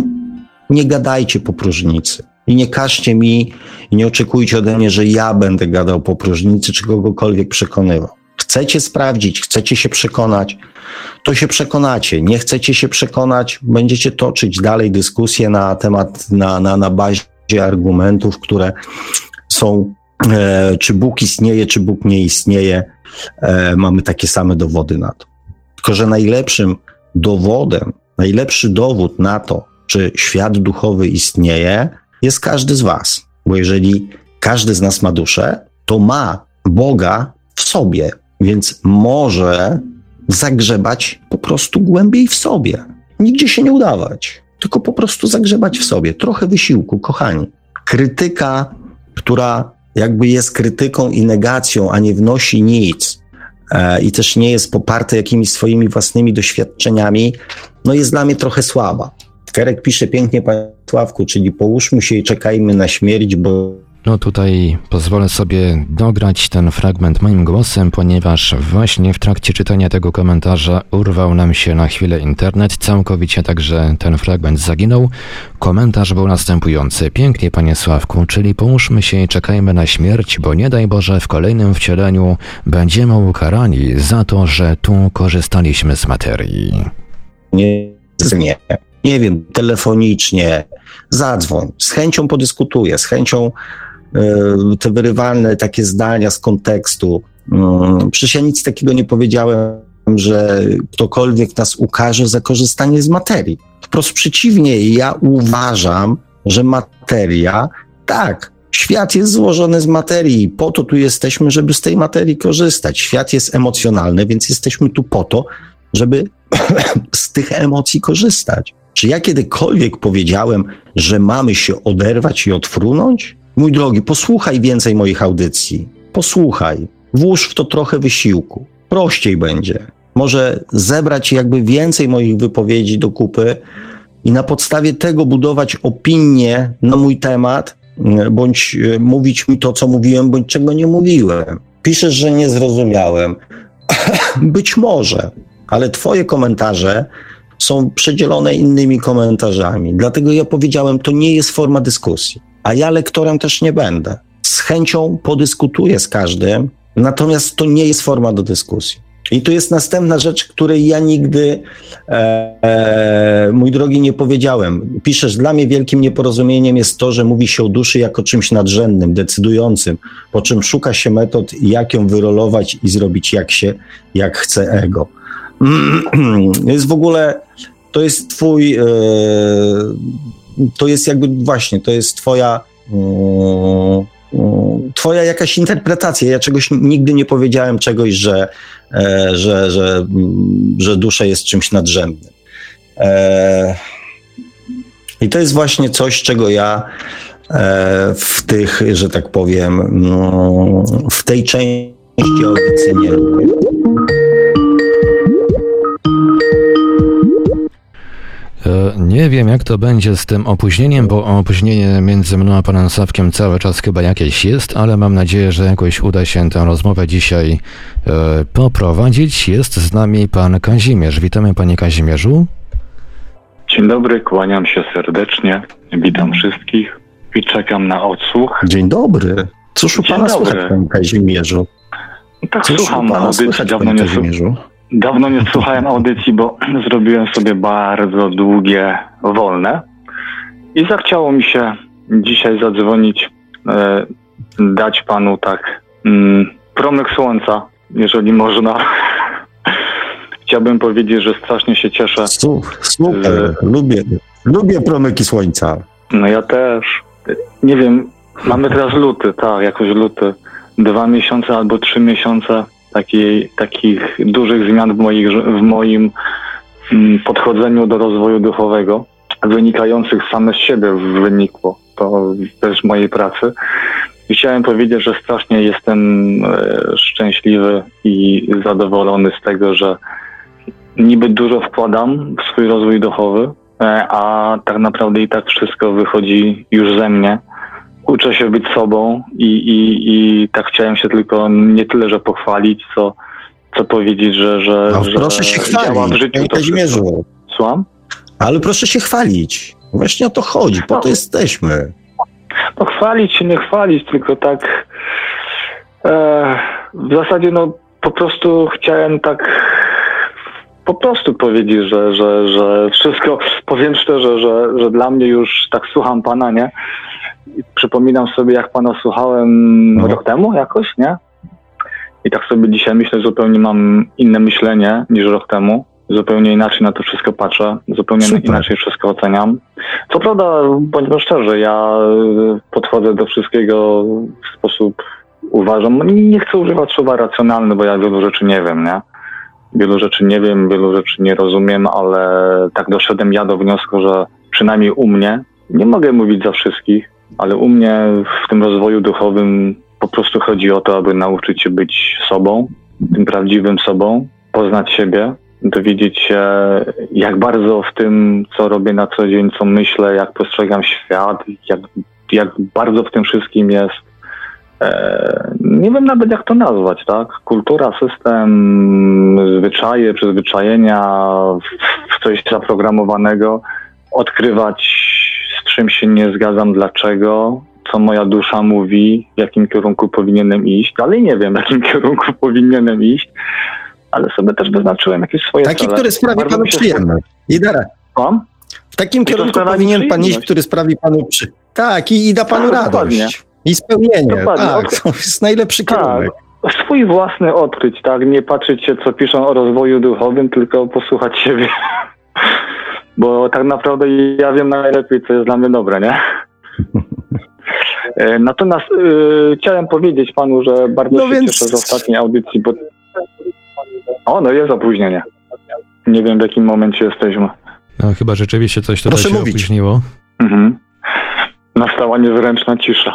Nie gadajcie po próżnicy. I nie każcie mi i nie oczekujcie ode mnie, że ja będę gadał po próżnicy, czy kogokolwiek przekonywał. Chcecie sprawdzić, chcecie się przekonać, to się przekonacie. Nie chcecie się przekonać, będziecie toczyć dalej dyskusję na temat, na, na, na bazie argumentów, które są, e, czy Bóg istnieje, czy Bóg nie istnieje. E, mamy takie same dowody na to. Tylko, że najlepszym dowodem, najlepszy dowód na to, czy świat duchowy istnieje, jest każdy z Was. Bo jeżeli każdy z nas ma duszę, to ma Boga w sobie, więc może zagrzebać po prostu głębiej w sobie. Nigdzie się nie udawać tylko po prostu zagrzebać w sobie. Trochę wysiłku, kochani. Krytyka, która jakby jest krytyką i negacją, a nie wnosi nic e, i też nie jest poparta jakimiś swoimi własnymi doświadczeniami, no jest dla mnie trochę słaba. Kerek pisze pięknie, panie Sławku, czyli połóżmy się i czekajmy na śmierć, bo No tutaj pozwolę sobie dograć ten fragment moim głosem, ponieważ właśnie w trakcie czytania tego komentarza urwał nam się na chwilę internet, całkowicie także ten fragment zaginął. Komentarz był następujący. Pięknie, panie Sławku, czyli połóżmy się i czekajmy na śmierć, bo nie daj Boże w kolejnym wcieleniu będziemy ukarani za to, że tu korzystaliśmy z materii. Nie, nie, nie wiem, telefonicznie, zadzwoń, z chęcią podyskutuję, z chęcią y, te wyrywalne takie zdania z kontekstu. Y, przecież ja nic takiego nie powiedziałem, że ktokolwiek nas ukaże za korzystanie z materii. Wprost przeciwnie, ja uważam, że materia, tak, świat jest złożony z materii. Po to tu jesteśmy, żeby z tej materii korzystać. Świat jest emocjonalny, więc jesteśmy tu po to, żeby z tych emocji korzystać. Czy ja kiedykolwiek powiedziałem, że mamy się oderwać i odfrunąć? Mój drogi, posłuchaj więcej moich audycji. Posłuchaj. Włóż w to trochę wysiłku. Prościej będzie. Może zebrać jakby więcej moich wypowiedzi do kupy i na podstawie tego budować opinię na mój temat, bądź e, mówić mi to, co mówiłem, bądź czego nie mówiłem. Piszesz, że nie zrozumiałem. Być może, ale Twoje komentarze są przedzielone innymi komentarzami. Dlatego ja powiedziałem, to nie jest forma dyskusji. A ja lektorem też nie będę. Z chęcią podyskutuję z każdym, natomiast to nie jest forma do dyskusji. I tu jest następna rzecz, której ja nigdy, e, e, mój drogi, nie powiedziałem. Piszesz, dla mnie wielkim nieporozumieniem jest to, że mówi się o duszy jako czymś nadrzędnym, decydującym, po czym szuka się metod, jak ją wyrolować i zrobić jak się, jak chce ego. Jest w ogóle, to jest twój, e, to jest jakby właśnie, to jest twoja, e, twoja jakaś interpretacja. Ja czegoś nigdy nie powiedziałem, czegoś, że, e, że, że, że dusza jest czymś nadrzędnym. I to jest właśnie coś, czego ja w tych, że tak powiem, w tej części audycji nie lubię. Nie wiem, jak to będzie z tym opóźnieniem, bo opóźnienie między mną a panem Sawkiem cały czas chyba jakieś jest, ale mam nadzieję, że jakoś uda się tę rozmowę dzisiaj e, poprowadzić. Jest z nami pan Kazimierz. Witamy panie Kazimierzu. Dzień dobry, kłaniam się serdecznie. Witam wszystkich i czekam na odsłuch. Dzień dobry. Cóż u pana dobry. słychać, panie Kazimierzu? Tak Cóż słucham na audycji, dawno nie, Dawno nie słuchałem audycji, bo zrobiłem sobie bardzo długie wolne i zachciało mi się dzisiaj zadzwonić, e, dać panu tak mm, promyk słońca, jeżeli można. Chciałbym powiedzieć, że strasznie się cieszę. Super, że... lubię, lubię promyki słońca. No ja też. Nie wiem, mamy teraz luty, tak, jakoś luty. Dwa miesiące albo trzy miesiące takiej, takich dużych zmian w, moich, w moim mm, podchodzeniu do rozwoju duchowego, wynikających same z siebie wynikło to też mojej pracy. I chciałem powiedzieć, że strasznie jestem e, szczęśliwy i zadowolony z tego, że niby dużo wkładam w swój rozwój duchowy, e, a tak naprawdę i tak wszystko wychodzi już ze mnie uczę się być sobą i, i, i tak chciałem się tylko nie tyle, że pochwalić, co, co powiedzieć, że, że, no, że proszę się chwalić, w życiu. Kazimierzu. Słucham? Ale proszę się chwalić. Właśnie o to chodzi, po no, to jesteśmy. No chwalić się, nie chwalić, tylko tak e, w zasadzie no po prostu chciałem tak po prostu powiedzieć, że, że, że wszystko, powiem szczerze, że, że dla mnie już tak słucham pana, nie? Przypominam sobie, jak pana słuchałem no. rok temu jakoś, nie? I tak sobie dzisiaj myślę, zupełnie mam inne myślenie niż rok temu. Zupełnie inaczej na to wszystko patrzę, zupełnie Super. inaczej wszystko oceniam. Co prawda, bądźmy szczerzy, ja podchodzę do wszystkiego w sposób, uważam, nie chcę używać słowa racjonalny, bo ja wielu rzeczy nie wiem, nie? Wielu rzeczy nie wiem, wielu rzeczy nie rozumiem, ale tak doszedłem ja do wniosku, że przynajmniej u mnie, nie mogę mówić za wszystkich, ale u mnie w tym rozwoju duchowym po prostu chodzi o to, aby nauczyć się być sobą, tym prawdziwym sobą, poznać siebie, dowiedzieć się, jak bardzo w tym, co robię na co dzień, co myślę, jak postrzegam świat, jak jak bardzo w tym wszystkim jest e, nie wiem nawet jak to nazwać, tak? Kultura, system, zwyczaje, przyzwyczajenia, w coś zaprogramowanego, odkrywać z czym się nie zgadzam, dlaczego, co moja dusza mówi, w jakim kierunku powinienem iść. Dalej nie wiem, w jakim kierunku powinienem iść, ale sobie też wyznaczyłem jakieś swoje Taki, cele. który sprawi panu się przyjemność. I dara. Słucham? W takim kierunku powinien pan iść, który sprawi panu przy... Tak, i, i da panu Tak, radość. dokładnie. I spełnienie. Dokładnie. Tak, to jest najlepszy Tak. kierunek. Swój własny odkryć, tak? Nie patrzeć się, co piszą o rozwoju duchowym, tylko posłuchać siebie. Bo tak naprawdę ja wiem najlepiej, co jest dla mnie dobre, nie? E, Natomiast e, chciałem powiedzieć panu, że bardzo No się więc- cieszę z ostatniej audycji, bo... O, no jest opóźnienie. Nie wiem, w jakim momencie jesteśmy. No chyba rzeczywiście coś tutaj Proszę się mówić. opóźniło. Mhm. Nastała niezręczna cisza.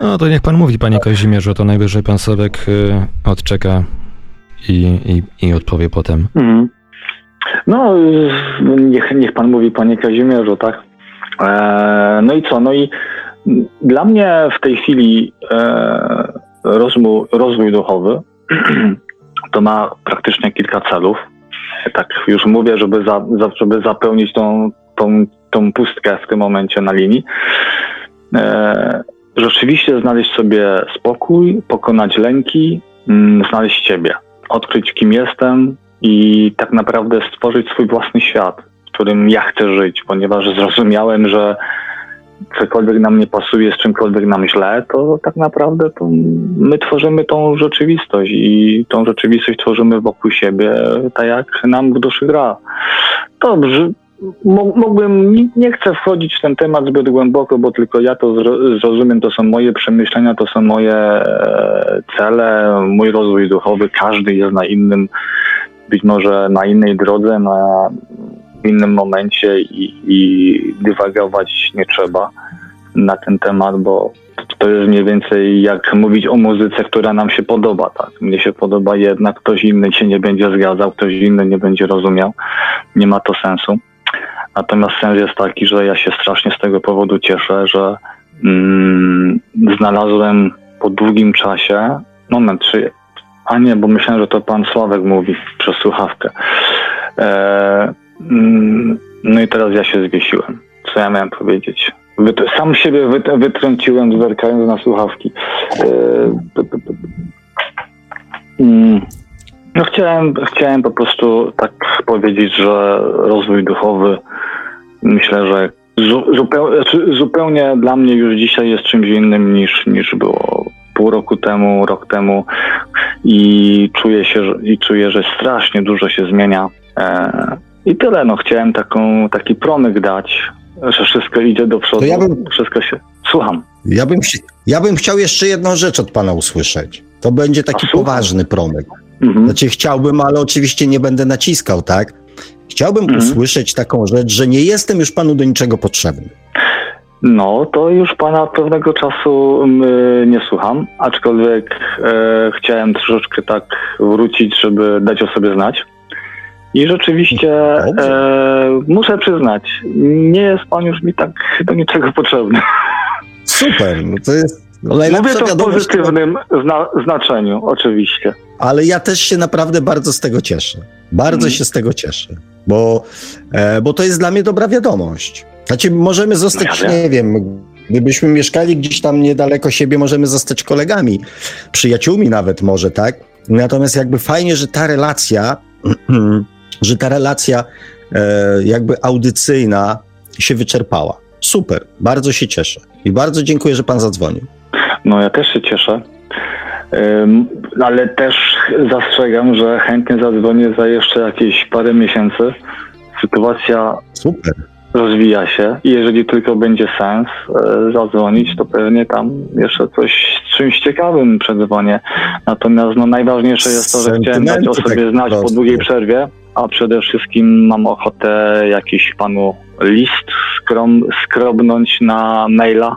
No to niech pan mówi, panie Kazimierzu, to najwyżej pan Sławek y, odczeka i, i, i odpowie potem. Mhm. No, niech, niech pan mówi, panie Kazimierzu, tak? E, no i co? No i dla mnie w tej chwili e, rozwój, rozwój duchowy to ma praktycznie kilka celów. Tak już mówię, żeby, za, żeby zapełnić tą, tą, tą pustkę w tym momencie na linii. E, rzeczywiście znaleźć sobie spokój, pokonać lęki, mm, znaleźć siebie, odkryć kim jestem i tak naprawdę stworzyć swój własny świat, w którym ja chcę żyć, ponieważ zrozumiałem, że cokolwiek nam nie pasuje, z czymkolwiek nam źle, to tak naprawdę to my tworzymy tą rzeczywistość i tą rzeczywistość tworzymy wokół siebie, tak jak nam w duszy gra. Dobrze, mógłbym, nie- chcę wchodzić w ten temat zbyt głęboko, bo tylko ja to zro- zrozumiem, to są moje przemyślenia, to są moje e, cele, mój rozwój duchowy, każdy jest na innym, być może na innej drodze, na innym momencie i, i dywagować nie trzeba na ten temat, bo to jest mniej więcej jak mówić o muzyce, która nam się podoba, tak? Mnie się podoba jedna, ktoś inny się nie będzie zgadzał, ktoś inny nie będzie rozumiał. Nie ma to sensu. Natomiast sens jest taki, że ja się strasznie z tego powodu cieszę, że mm, znalazłem po długim czasie, moment, czy, a nie, bo myślałem, że to pan Sławek mówi przez słuchawkę. E, mm, no i teraz ja się zwiesiłem. Co ja miałem powiedzieć? Wyt- sam siebie wyt- wytrąciłem, zerkając na słuchawki. E, mm, no chciałem, chciałem po prostu tak powiedzieć, że rozwój duchowy myślę, że zu, zupełnie, znaczy zupełnie dla mnie już dzisiaj jest czymś innym niż, niż było pół roku temu, rok temu i czuję się, i czuję, że strasznie dużo się zmienia. E, I tyle, no chciałem taką, taki promyk dać, że wszystko idzie do przodu. Ja bym- Wszystko się... Słucham. Ja bym, ja bym chciał jeszcze jedną rzecz od pana usłyszeć. To będzie taki poważny promyk. Mhm. Znaczy chciałbym, ale oczywiście nie będę naciskał, tak? Chciałbym Mhm. usłyszeć taką rzecz, że nie jestem już panu do niczego potrzebny. No, to już pana od pewnego czasu mm, nie słucham, aczkolwiek e, chciałem troszeczkę tak wrócić, żeby dać o sobie znać. I rzeczywiście e, muszę przyznać, nie jest pan już mi tak do niczego potrzebny. Super, no to jest najlepsza Mówię to w pozytywnym zna- znaczeniu, oczywiście. ale ja też się naprawdę bardzo z tego cieszę. Bardzo Mhm. się z tego cieszę, bo, e, bo to jest dla mnie dobra wiadomość. Znaczy, możemy zostać, Ja wiem. nie wiem, gdybyśmy mieszkali gdzieś tam niedaleko siebie, możemy zostać kolegami, przyjaciółmi nawet może, tak? Natomiast jakby fajnie, że ta relacja, że ta relacja e, jakby audycyjna się wyczerpała. Super, bardzo się cieszę i bardzo dziękuję, że pan zadzwonił. No ja też się cieszę. Ale też zastrzegam, że chętnie zadzwonię za jeszcze jakieś parę miesięcy. Sytuacja Super. rozwija się i jeżeli tylko będzie sens e, zadzwonić, to pewnie tam jeszcze coś z czymś ciekawym przedzwonię. Natomiast no, najważniejsze jest to, że chciałem dać o Sentymenty sobie tak znać po długiej przerwie, a przede wszystkim mam ochotę jakiś panu list skrom, skrobnąć na maila.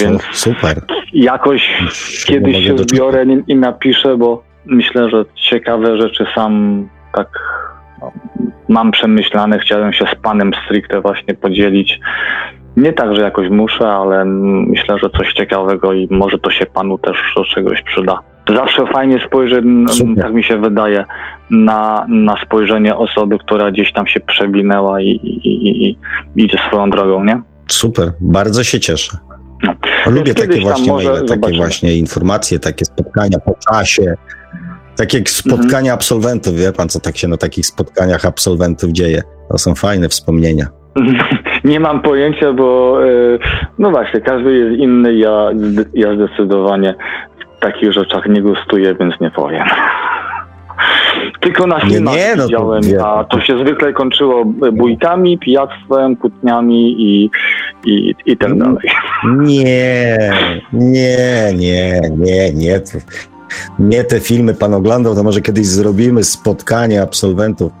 Więc- Super. Jakoś kiedyś się zbiorę i, i napiszę, bo myślę, że ciekawe rzeczy sam tak no, mam przemyślane. Chciałem się z panem stricte właśnie podzielić. Nie tak, że jakoś muszę, ale myślę, że coś ciekawego i może to się panu też do czegoś przyda. Zawsze fajnie spojrzeć, Super. tak mi się wydaje, na, na spojrzenie osoby, która gdzieś tam się przewinęła i, i, i, i idzie swoją drogą, nie? Super, bardzo się cieszę. No. Lubię takie właśnie może maile, takie zobaczymy. właśnie informacje, takie spotkania po czasie. Takie jak spotkania Mhm. absolwentów, wie pan, co tak się na takich spotkaniach absolwentów dzieje. To są fajne wspomnienia. Nie mam pojęcia, bo e, no właśnie, każdy jest inny. Ja, ja zdecydowanie w takich rzeczach nie gustuję, więc nie powiem. Tylko na Nie, filmach nie, no widziałem, wie- a to się zwykle kończyło bójkami, pijactwem, kłótniami i, i, i tak Mm. dalej. Nie, nie, nie, nie, nie. Nie te filmy pan oglądał, to może kiedyś zrobimy spotkanie absolwentów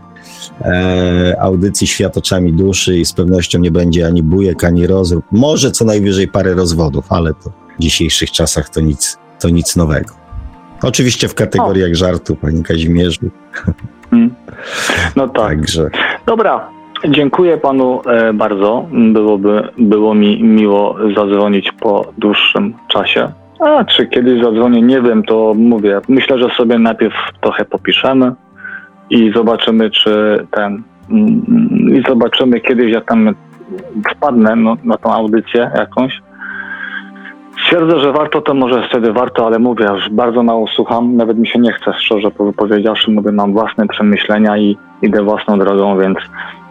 e, audycji Świat oczami duszy i z pewnością nie będzie ani bujek, ani rozrób. Może co najwyżej parę rozwodów, ale to w dzisiejszych czasach to nic, to nic nowego. Oczywiście w kategoriach żartu, panie Kazimierzu. No tak. Także Dobra, dziękuję panu e, bardzo. Byłoby, było mi miło zadzwonić po dłuższym czasie. A czy kiedyś zadzwonię, nie wiem, to mówię. Myślę, że sobie najpierw trochę popiszemy i zobaczymy, czy ten. mm, I zobaczymy kiedyś, jak tam wpadnę no, na tą audycję jakąś. Stwierdzę, że warto, to może wtedy warto, ale mówię, już bardzo mało słucham, nawet mi się nie chce, szczerze powiedziawszy, mówię, mam własne przemyślenia i idę własną drogą, więc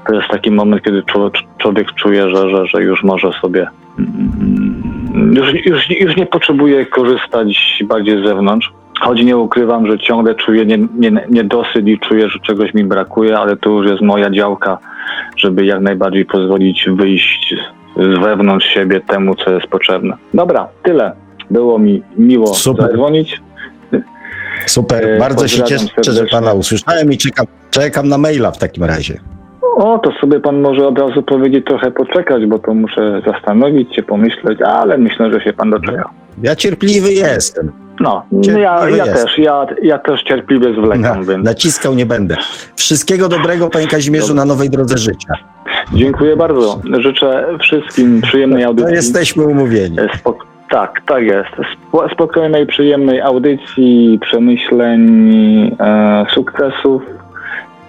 to jest taki moment, kiedy człowiek, człowiek czuje, że, że, że już może sobie, mm, już, już, już nie potrzebuje korzystać bardziej z zewnątrz. Choć nie ukrywam, że ciągle czuję nie, nie, niedosyt i czuję, że czegoś mi brakuje, ale to już jest moja działka, żeby jak najbardziej pozwolić wyjść z wewnątrz siebie temu, co jest potrzebne. Dobra, tyle. Było mi miło Super. zadzwonić. super, E, bardzo się cieszę, że serdecznie. pana usłyszałem i czekam, czekam na maila w takim razie. O, to sobie pan może od razu powiedzieć trochę poczekać, bo to muszę zastanowić się, pomyśleć, ale myślę, że się pan doczeka. Ja cierpliwy jestem. No, Cierpliwy ja, ja też, ja, ja też cierpliwie zwlekam, Na, więc naciskał nie będę. Wszystkiego dobrego, panie Kazimierzu, na nowej drodze życia. Dziękuję bardzo. Życzę wszystkim przyjemnej To audycji. jesteśmy umówieni. E, Spok- tak, tak jest. Spo- spokojnej, przyjemnej audycji, przemyśleń, e, sukcesów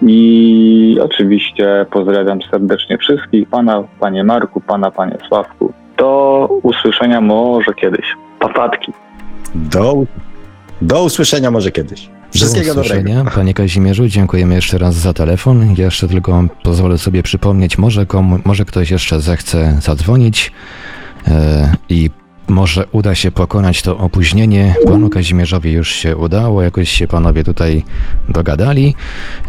i oczywiście pozdrawiam serdecznie wszystkich, pana, panie Marku, pana, panie Sławku. Do usłyszenia może kiedyś. Papatki. Do, do usłyszenia może kiedyś. Wszystkiego Do dobrego. Panie Kazimierzu, dziękujemy jeszcze raz za telefon. Jeszcze tylko pozwolę sobie przypomnieć, może, komu, może ktoś jeszcze zechce zadzwonić e, i może uda się pokonać to opóźnienie. Panu Kazimierzowi już się udało, jakoś się panowie tutaj dogadali.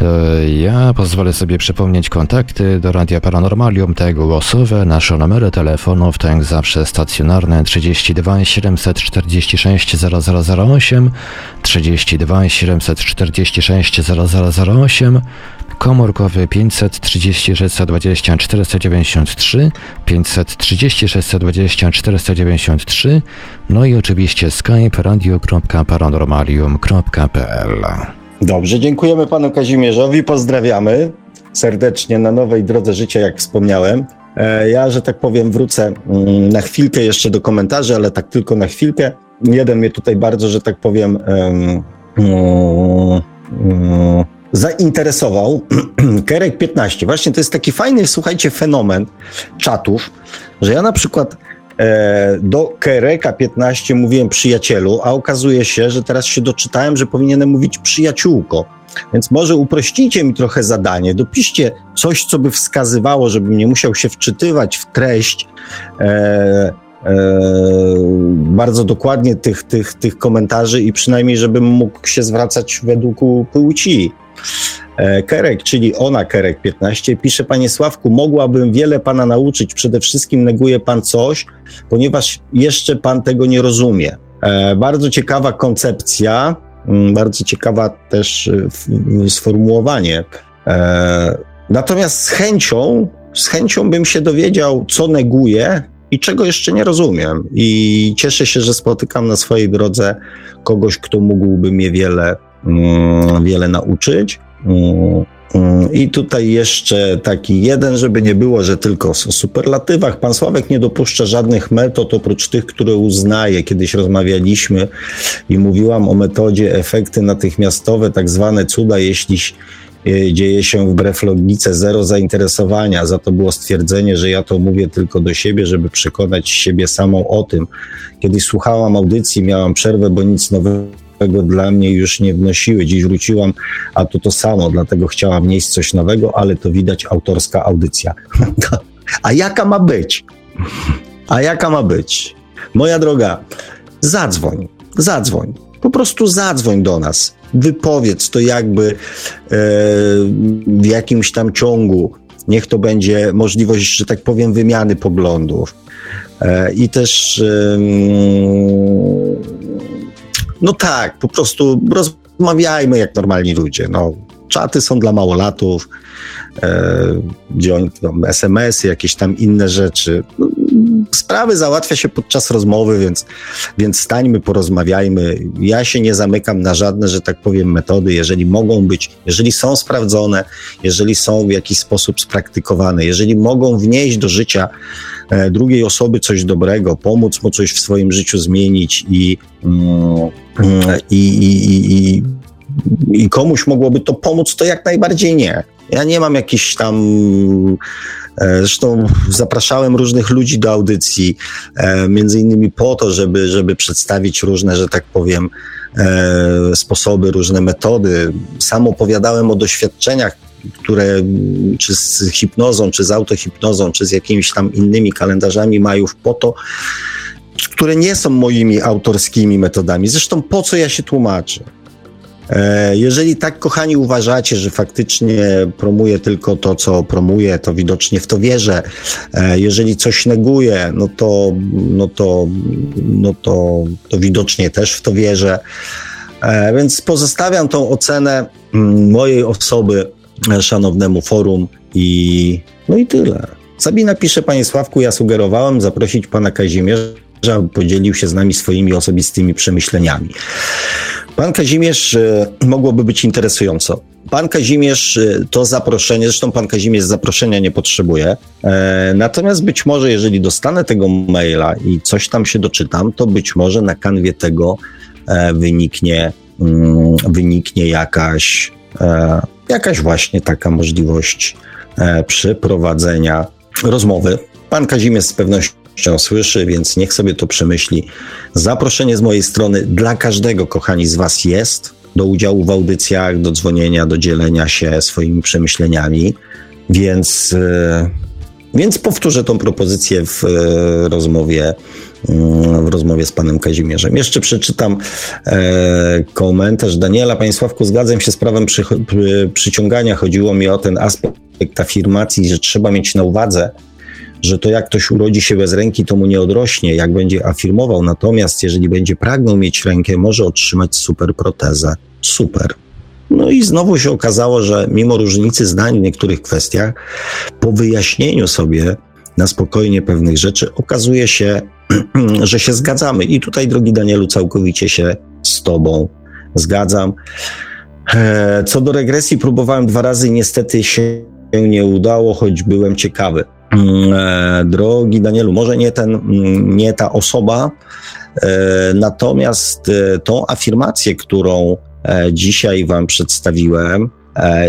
E, ja pozwolę sobie przypomnieć kontakty do Radia Paranormalium, te głosowe, nasze numery telefonów, to jak zawsze stacjonarne. 32 746 0008, 32 746 0008, komórkowy 536 120 493, 536 120 493, no i oczywiście skype radio.paranormalium.pl. Dobrze, dziękujemy panu Kazimierzowi, pozdrawiamy serdecznie na nowej drodze życia, jak wspomniałem. E, Ja, że tak powiem, wrócę mm, na chwilkę jeszcze do komentarzy, ale tak tylko na chwilkę. Jeden mnie tutaj bardzo, że tak powiem, em, mm, mm, zainteresował. Kerek 15. Właśnie to jest taki fajny, słuchajcie, fenomen czatów, że ja na przykład do Kereka 15 mówiłem przyjacielu, a okazuje się, że teraz się doczytałem, że powinienem mówić przyjaciółko. Więc może uprościcie mi trochę zadanie, dopiszcie coś, co by wskazywało, żebym nie musiał się wczytywać w treść e, e, bardzo dokładnie tych, tych, tych komentarzy i przynajmniej, żebym mógł się zwracać według płci. E, Kerek, czyli ona, Kerek 15, pisze Panie Sławku, mogłabym wiele Pana nauczyć, przede wszystkim neguje Pan coś, ponieważ jeszcze Pan tego nie rozumie. E, bardzo ciekawa koncepcja, mm, bardzo ciekawa też e, sformułowanie. Natomiast z chęcią, z chęcią bym się dowiedział, co neguje i czego jeszcze nie rozumiem. I cieszę się, że spotykam na swojej drodze kogoś, kto mógłby mnie wiele, mm, wiele nauczyć. Mm, Mm, I tutaj jeszcze taki jeden, żeby nie było, że tylko o superlatywach. Pan Sławek nie dopuszcza żadnych metod oprócz tych, które uznaje. Kiedyś rozmawialiśmy i mówiłam o metodzie efekty natychmiastowe, tak zwane cuda, jeśli e, dzieje się wbrew logice, zero zainteresowania. Za to było stwierdzenie, że ja to mówię tylko do siebie, żeby przekonać siebie samą o tym. Kiedyś słuchałam audycji, miałam przerwę, bo nic nowego tego dla mnie już nie wnosiły. Dziś wróciłam, a to to samo, dlatego chciałam wnieść coś nowego, ale to widać autorska audycja. a jaka ma być? A jaka ma być? Moja droga, zadzwoń, zadzwoń. Po prostu zadzwoń do nas. Wypowiedz to jakby e, w jakimś tam ciągu. Niech to będzie możliwość, że tak powiem, wymiany poglądów. E, I też no tak, po prostu rozmawiajmy jak normalni ludzie. No, czaty są dla małolatów, e, gdzie oni, no, SMS-y, jakieś tam inne rzeczy. No, sprawy załatwia się podczas rozmowy, więc, więc stańmy, porozmawiajmy. Ja się nie zamykam na żadne, że tak powiem, metody, jeżeli mogą być, jeżeli są sprawdzone, jeżeli są w jakiś sposób spraktykowane, jeżeli mogą wnieść do życia e, drugiej osoby coś dobrego, pomóc mu coś w swoim życiu zmienić i, mm, i, i, i, i komuś mogłoby to pomóc, to jak najbardziej nie. Ja nie mam jakichś tam E, zresztą zapraszałem różnych ludzi do audycji, e, między innymi po to, żeby, żeby przedstawić różne, że tak powiem, e, sposoby, różne metody. Sam opowiadałem o doświadczeniach, które czy z hipnozą, czy z autohipnozą, czy z jakimiś tam innymi kalendarzami majów po to, które nie są moimi autorskimi metodami. Zresztą po co ja się tłumaczę? E, jeżeli tak, kochani, uważacie, że faktycznie promuje tylko to, co promuje, to widocznie w to wierzę. E, jeżeli coś neguje, no to, no to, no to, to widocznie też w to wierzę. E, więc pozostawiam tą ocenę mm, mojej osoby szanownemu forum i no i tyle. Sabina pisze, panie Sławku, ja sugerowałem zaprosić pana Kazimierza, podzielił się z nami swoimi osobistymi przemyśleniami. Pan Kazimierz e, mogłoby być interesująco. Pan Kazimierz e, to zaproszenie, zresztą pan Kazimierz zaproszenia nie potrzebuje. E, natomiast być może, jeżeli dostanę tego maila i coś tam się doczytam, to być może na kanwie tego wyniknie, mm, wyniknie jakaś, jakaś właśnie taka możliwość przeprowadzenia rozmowy. Pan Kazimierz z pewnością słyszy, więc niech sobie to przemyśli. Zaproszenie z mojej strony dla każdego, kochani, z Was jest do udziału w audycjach, do dzwonienia, do dzielenia się swoimi przemyśleniami, więc, e, więc powtórzę tą propozycję w e, rozmowie mm, w rozmowie z panem Kazimierzem. Jeszcze przeczytam e, komentarz Daniela. Panie Sławku, zgadzam się z prawem przy, przy, przyciągania. Chodziło mi o ten aspekt afirmacji, że trzeba mieć na uwadze, że to jak ktoś urodzi się bez ręki, to mu nie odrośnie, jak będzie afirmował. Natomiast jeżeli będzie pragnął mieć rękę, może otrzymać super protezę. Super. No i znowu się okazało, że mimo różnicy zdań w niektórych kwestiach, po wyjaśnieniu sobie na spokojnie pewnych rzeczy, okazuje się, że się zgadzamy. I tutaj, drogi Danielu, całkowicie się z Tobą zgadzam. E, co do regresji, próbowałem dwa razy, niestety się nie udało, choć byłem ciekawy. Mm, e, drogi Danielu, może nie, ten, mm, nie ta osoba, e, natomiast e, tą afirmację, którą dzisiaj Wam przedstawiłem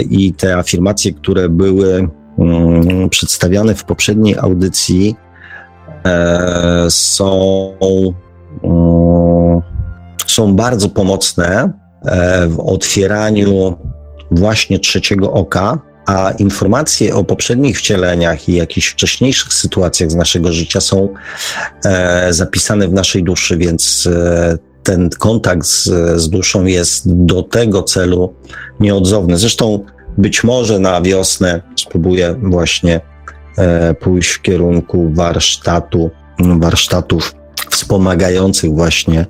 i te afirmacje, które były mm, przedstawiane w poprzedniej audycji, są, są bardzo pomocne w otwieraniu właśnie trzeciego oka a informacje o poprzednich wcieleniach i jakichś wcześniejszych sytuacjach z naszego życia są e, zapisane w naszej duszy, więc e, ten kontakt z, z duszą jest do tego celu nieodzowny. Zresztą być może na wiosnę spróbuję właśnie e, pójść w kierunku warsztatu, warsztatów wspomagających właśnie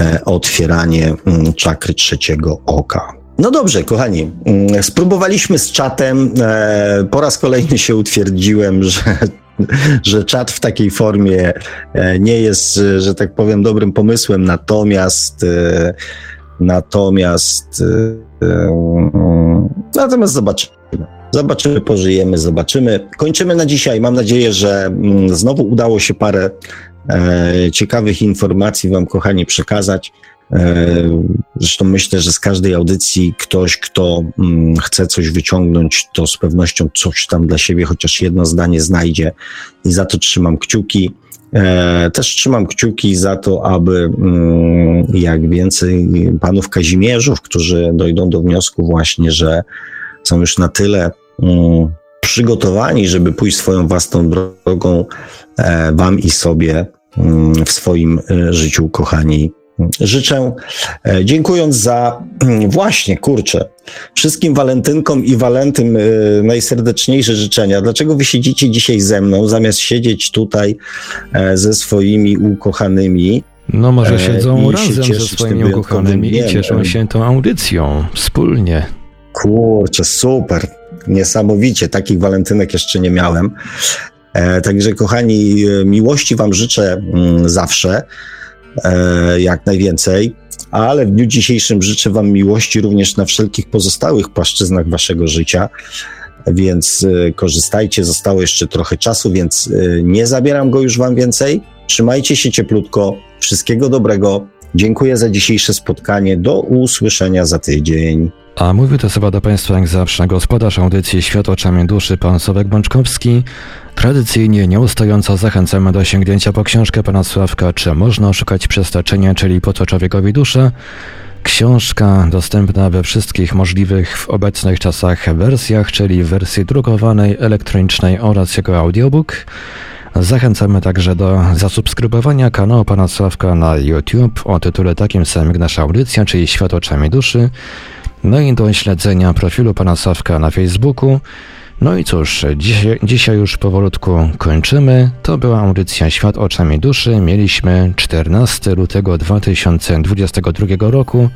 e, otwieranie mm, czakry trzeciego oka. No dobrze, kochani, mm, spróbowaliśmy z czatem. E, po raz kolejny się utwierdziłem, że, że czat w takiej formie e, nie jest, że tak powiem, dobrym pomysłem. Natomiast, e, natomiast Natomiast zobaczymy. Zobaczymy, pożyjemy, zobaczymy. Kończymy na dzisiaj. Mam nadzieję, że mm, znowu udało się parę ciekawych informacji Wam, kochani, przekazać. E, zresztą myślę, że z każdej audycji ktoś, kto mm, chce coś wyciągnąć, to z pewnością coś tam dla siebie, chociaż jedno zdanie znajdzie i za to trzymam kciuki. E, też trzymam kciuki za to, aby mm, jak więcej panów Kazimierzów, którzy dojdą do wniosku właśnie, że są już na tyle mm, przygotowani, żeby pójść swoją własną drogą, e, wam i sobie w swoim życiu, kochani, życzę, e, dziękując za właśnie, kurczę, wszystkim walentynkom i walentym e, najserdeczniejsze życzenia. Dlaczego wy siedzicie dzisiaj ze mną, zamiast siedzieć tutaj e, ze swoimi ukochanymi? No może siedzą razem ze swoimi ukochanymi i cieszą się tą audycją wspólnie. Kurczę, super. Niesamowicie. Takich walentynek jeszcze nie miałem. Także kochani, miłości wam życzę mm, zawsze. E, jak najwięcej, ale w dniu dzisiejszym życzę Wam miłości również na wszelkich pozostałych płaszczyznach Waszego życia. Więc e, korzystajcie, zostało jeszcze trochę czasu, więc e, nie zabieram go już Wam więcej. Trzymajcie się cieplutko, wszystkiego dobrego. Dziękuję za dzisiejsze spotkanie. Do usłyszenia za tydzień. A mówi to chyba do Państwa jak zawsze gospodarz audycji Świat oczami duszy, pan Sławek Bączkowski. Tradycyjnie, nieustająco zachęcamy do sięgnięcia po książkę pana Sławka Czy można oszukać przeznaczenie, czyli po co człowiekowi duszę? Książka dostępna we wszystkich możliwych w obecnych czasach wersjach, czyli wersji drukowanej, elektronicznej oraz jako audiobook. Zachęcamy także do zasubskrybowania kanału pana Sławka na YouTube o tytule takim samym jak nasza audycja, czyli Świat oczami duszy. No i do śledzenia profilu pana Sławka na Facebooku. No i cóż, dzisiaj, już powolutku kończymy. To była audycja Świat oczami duszy. Mieliśmy 14 lutego 2022 roku.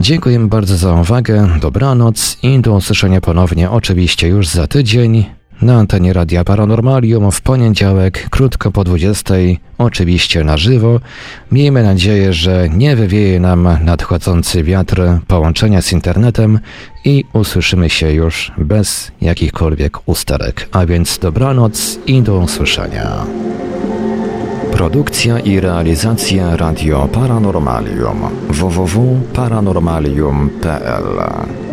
Dziękujemy bardzo za uwagę, dobranoc i do usłyszenia ponownie oczywiście już za tydzień na antenie Radia Paranormalium w poniedziałek, krótko po 20, oczywiście na żywo. Miejmy nadzieję, że nie wywieje nam nadchodzący wiatr połączenia z internetem i usłyszymy się już bez jakichkolwiek usterek. A więc dobranoc i do usłyszenia. Produkcja i realizacja Radio Paranormalium www.paranormalium.pl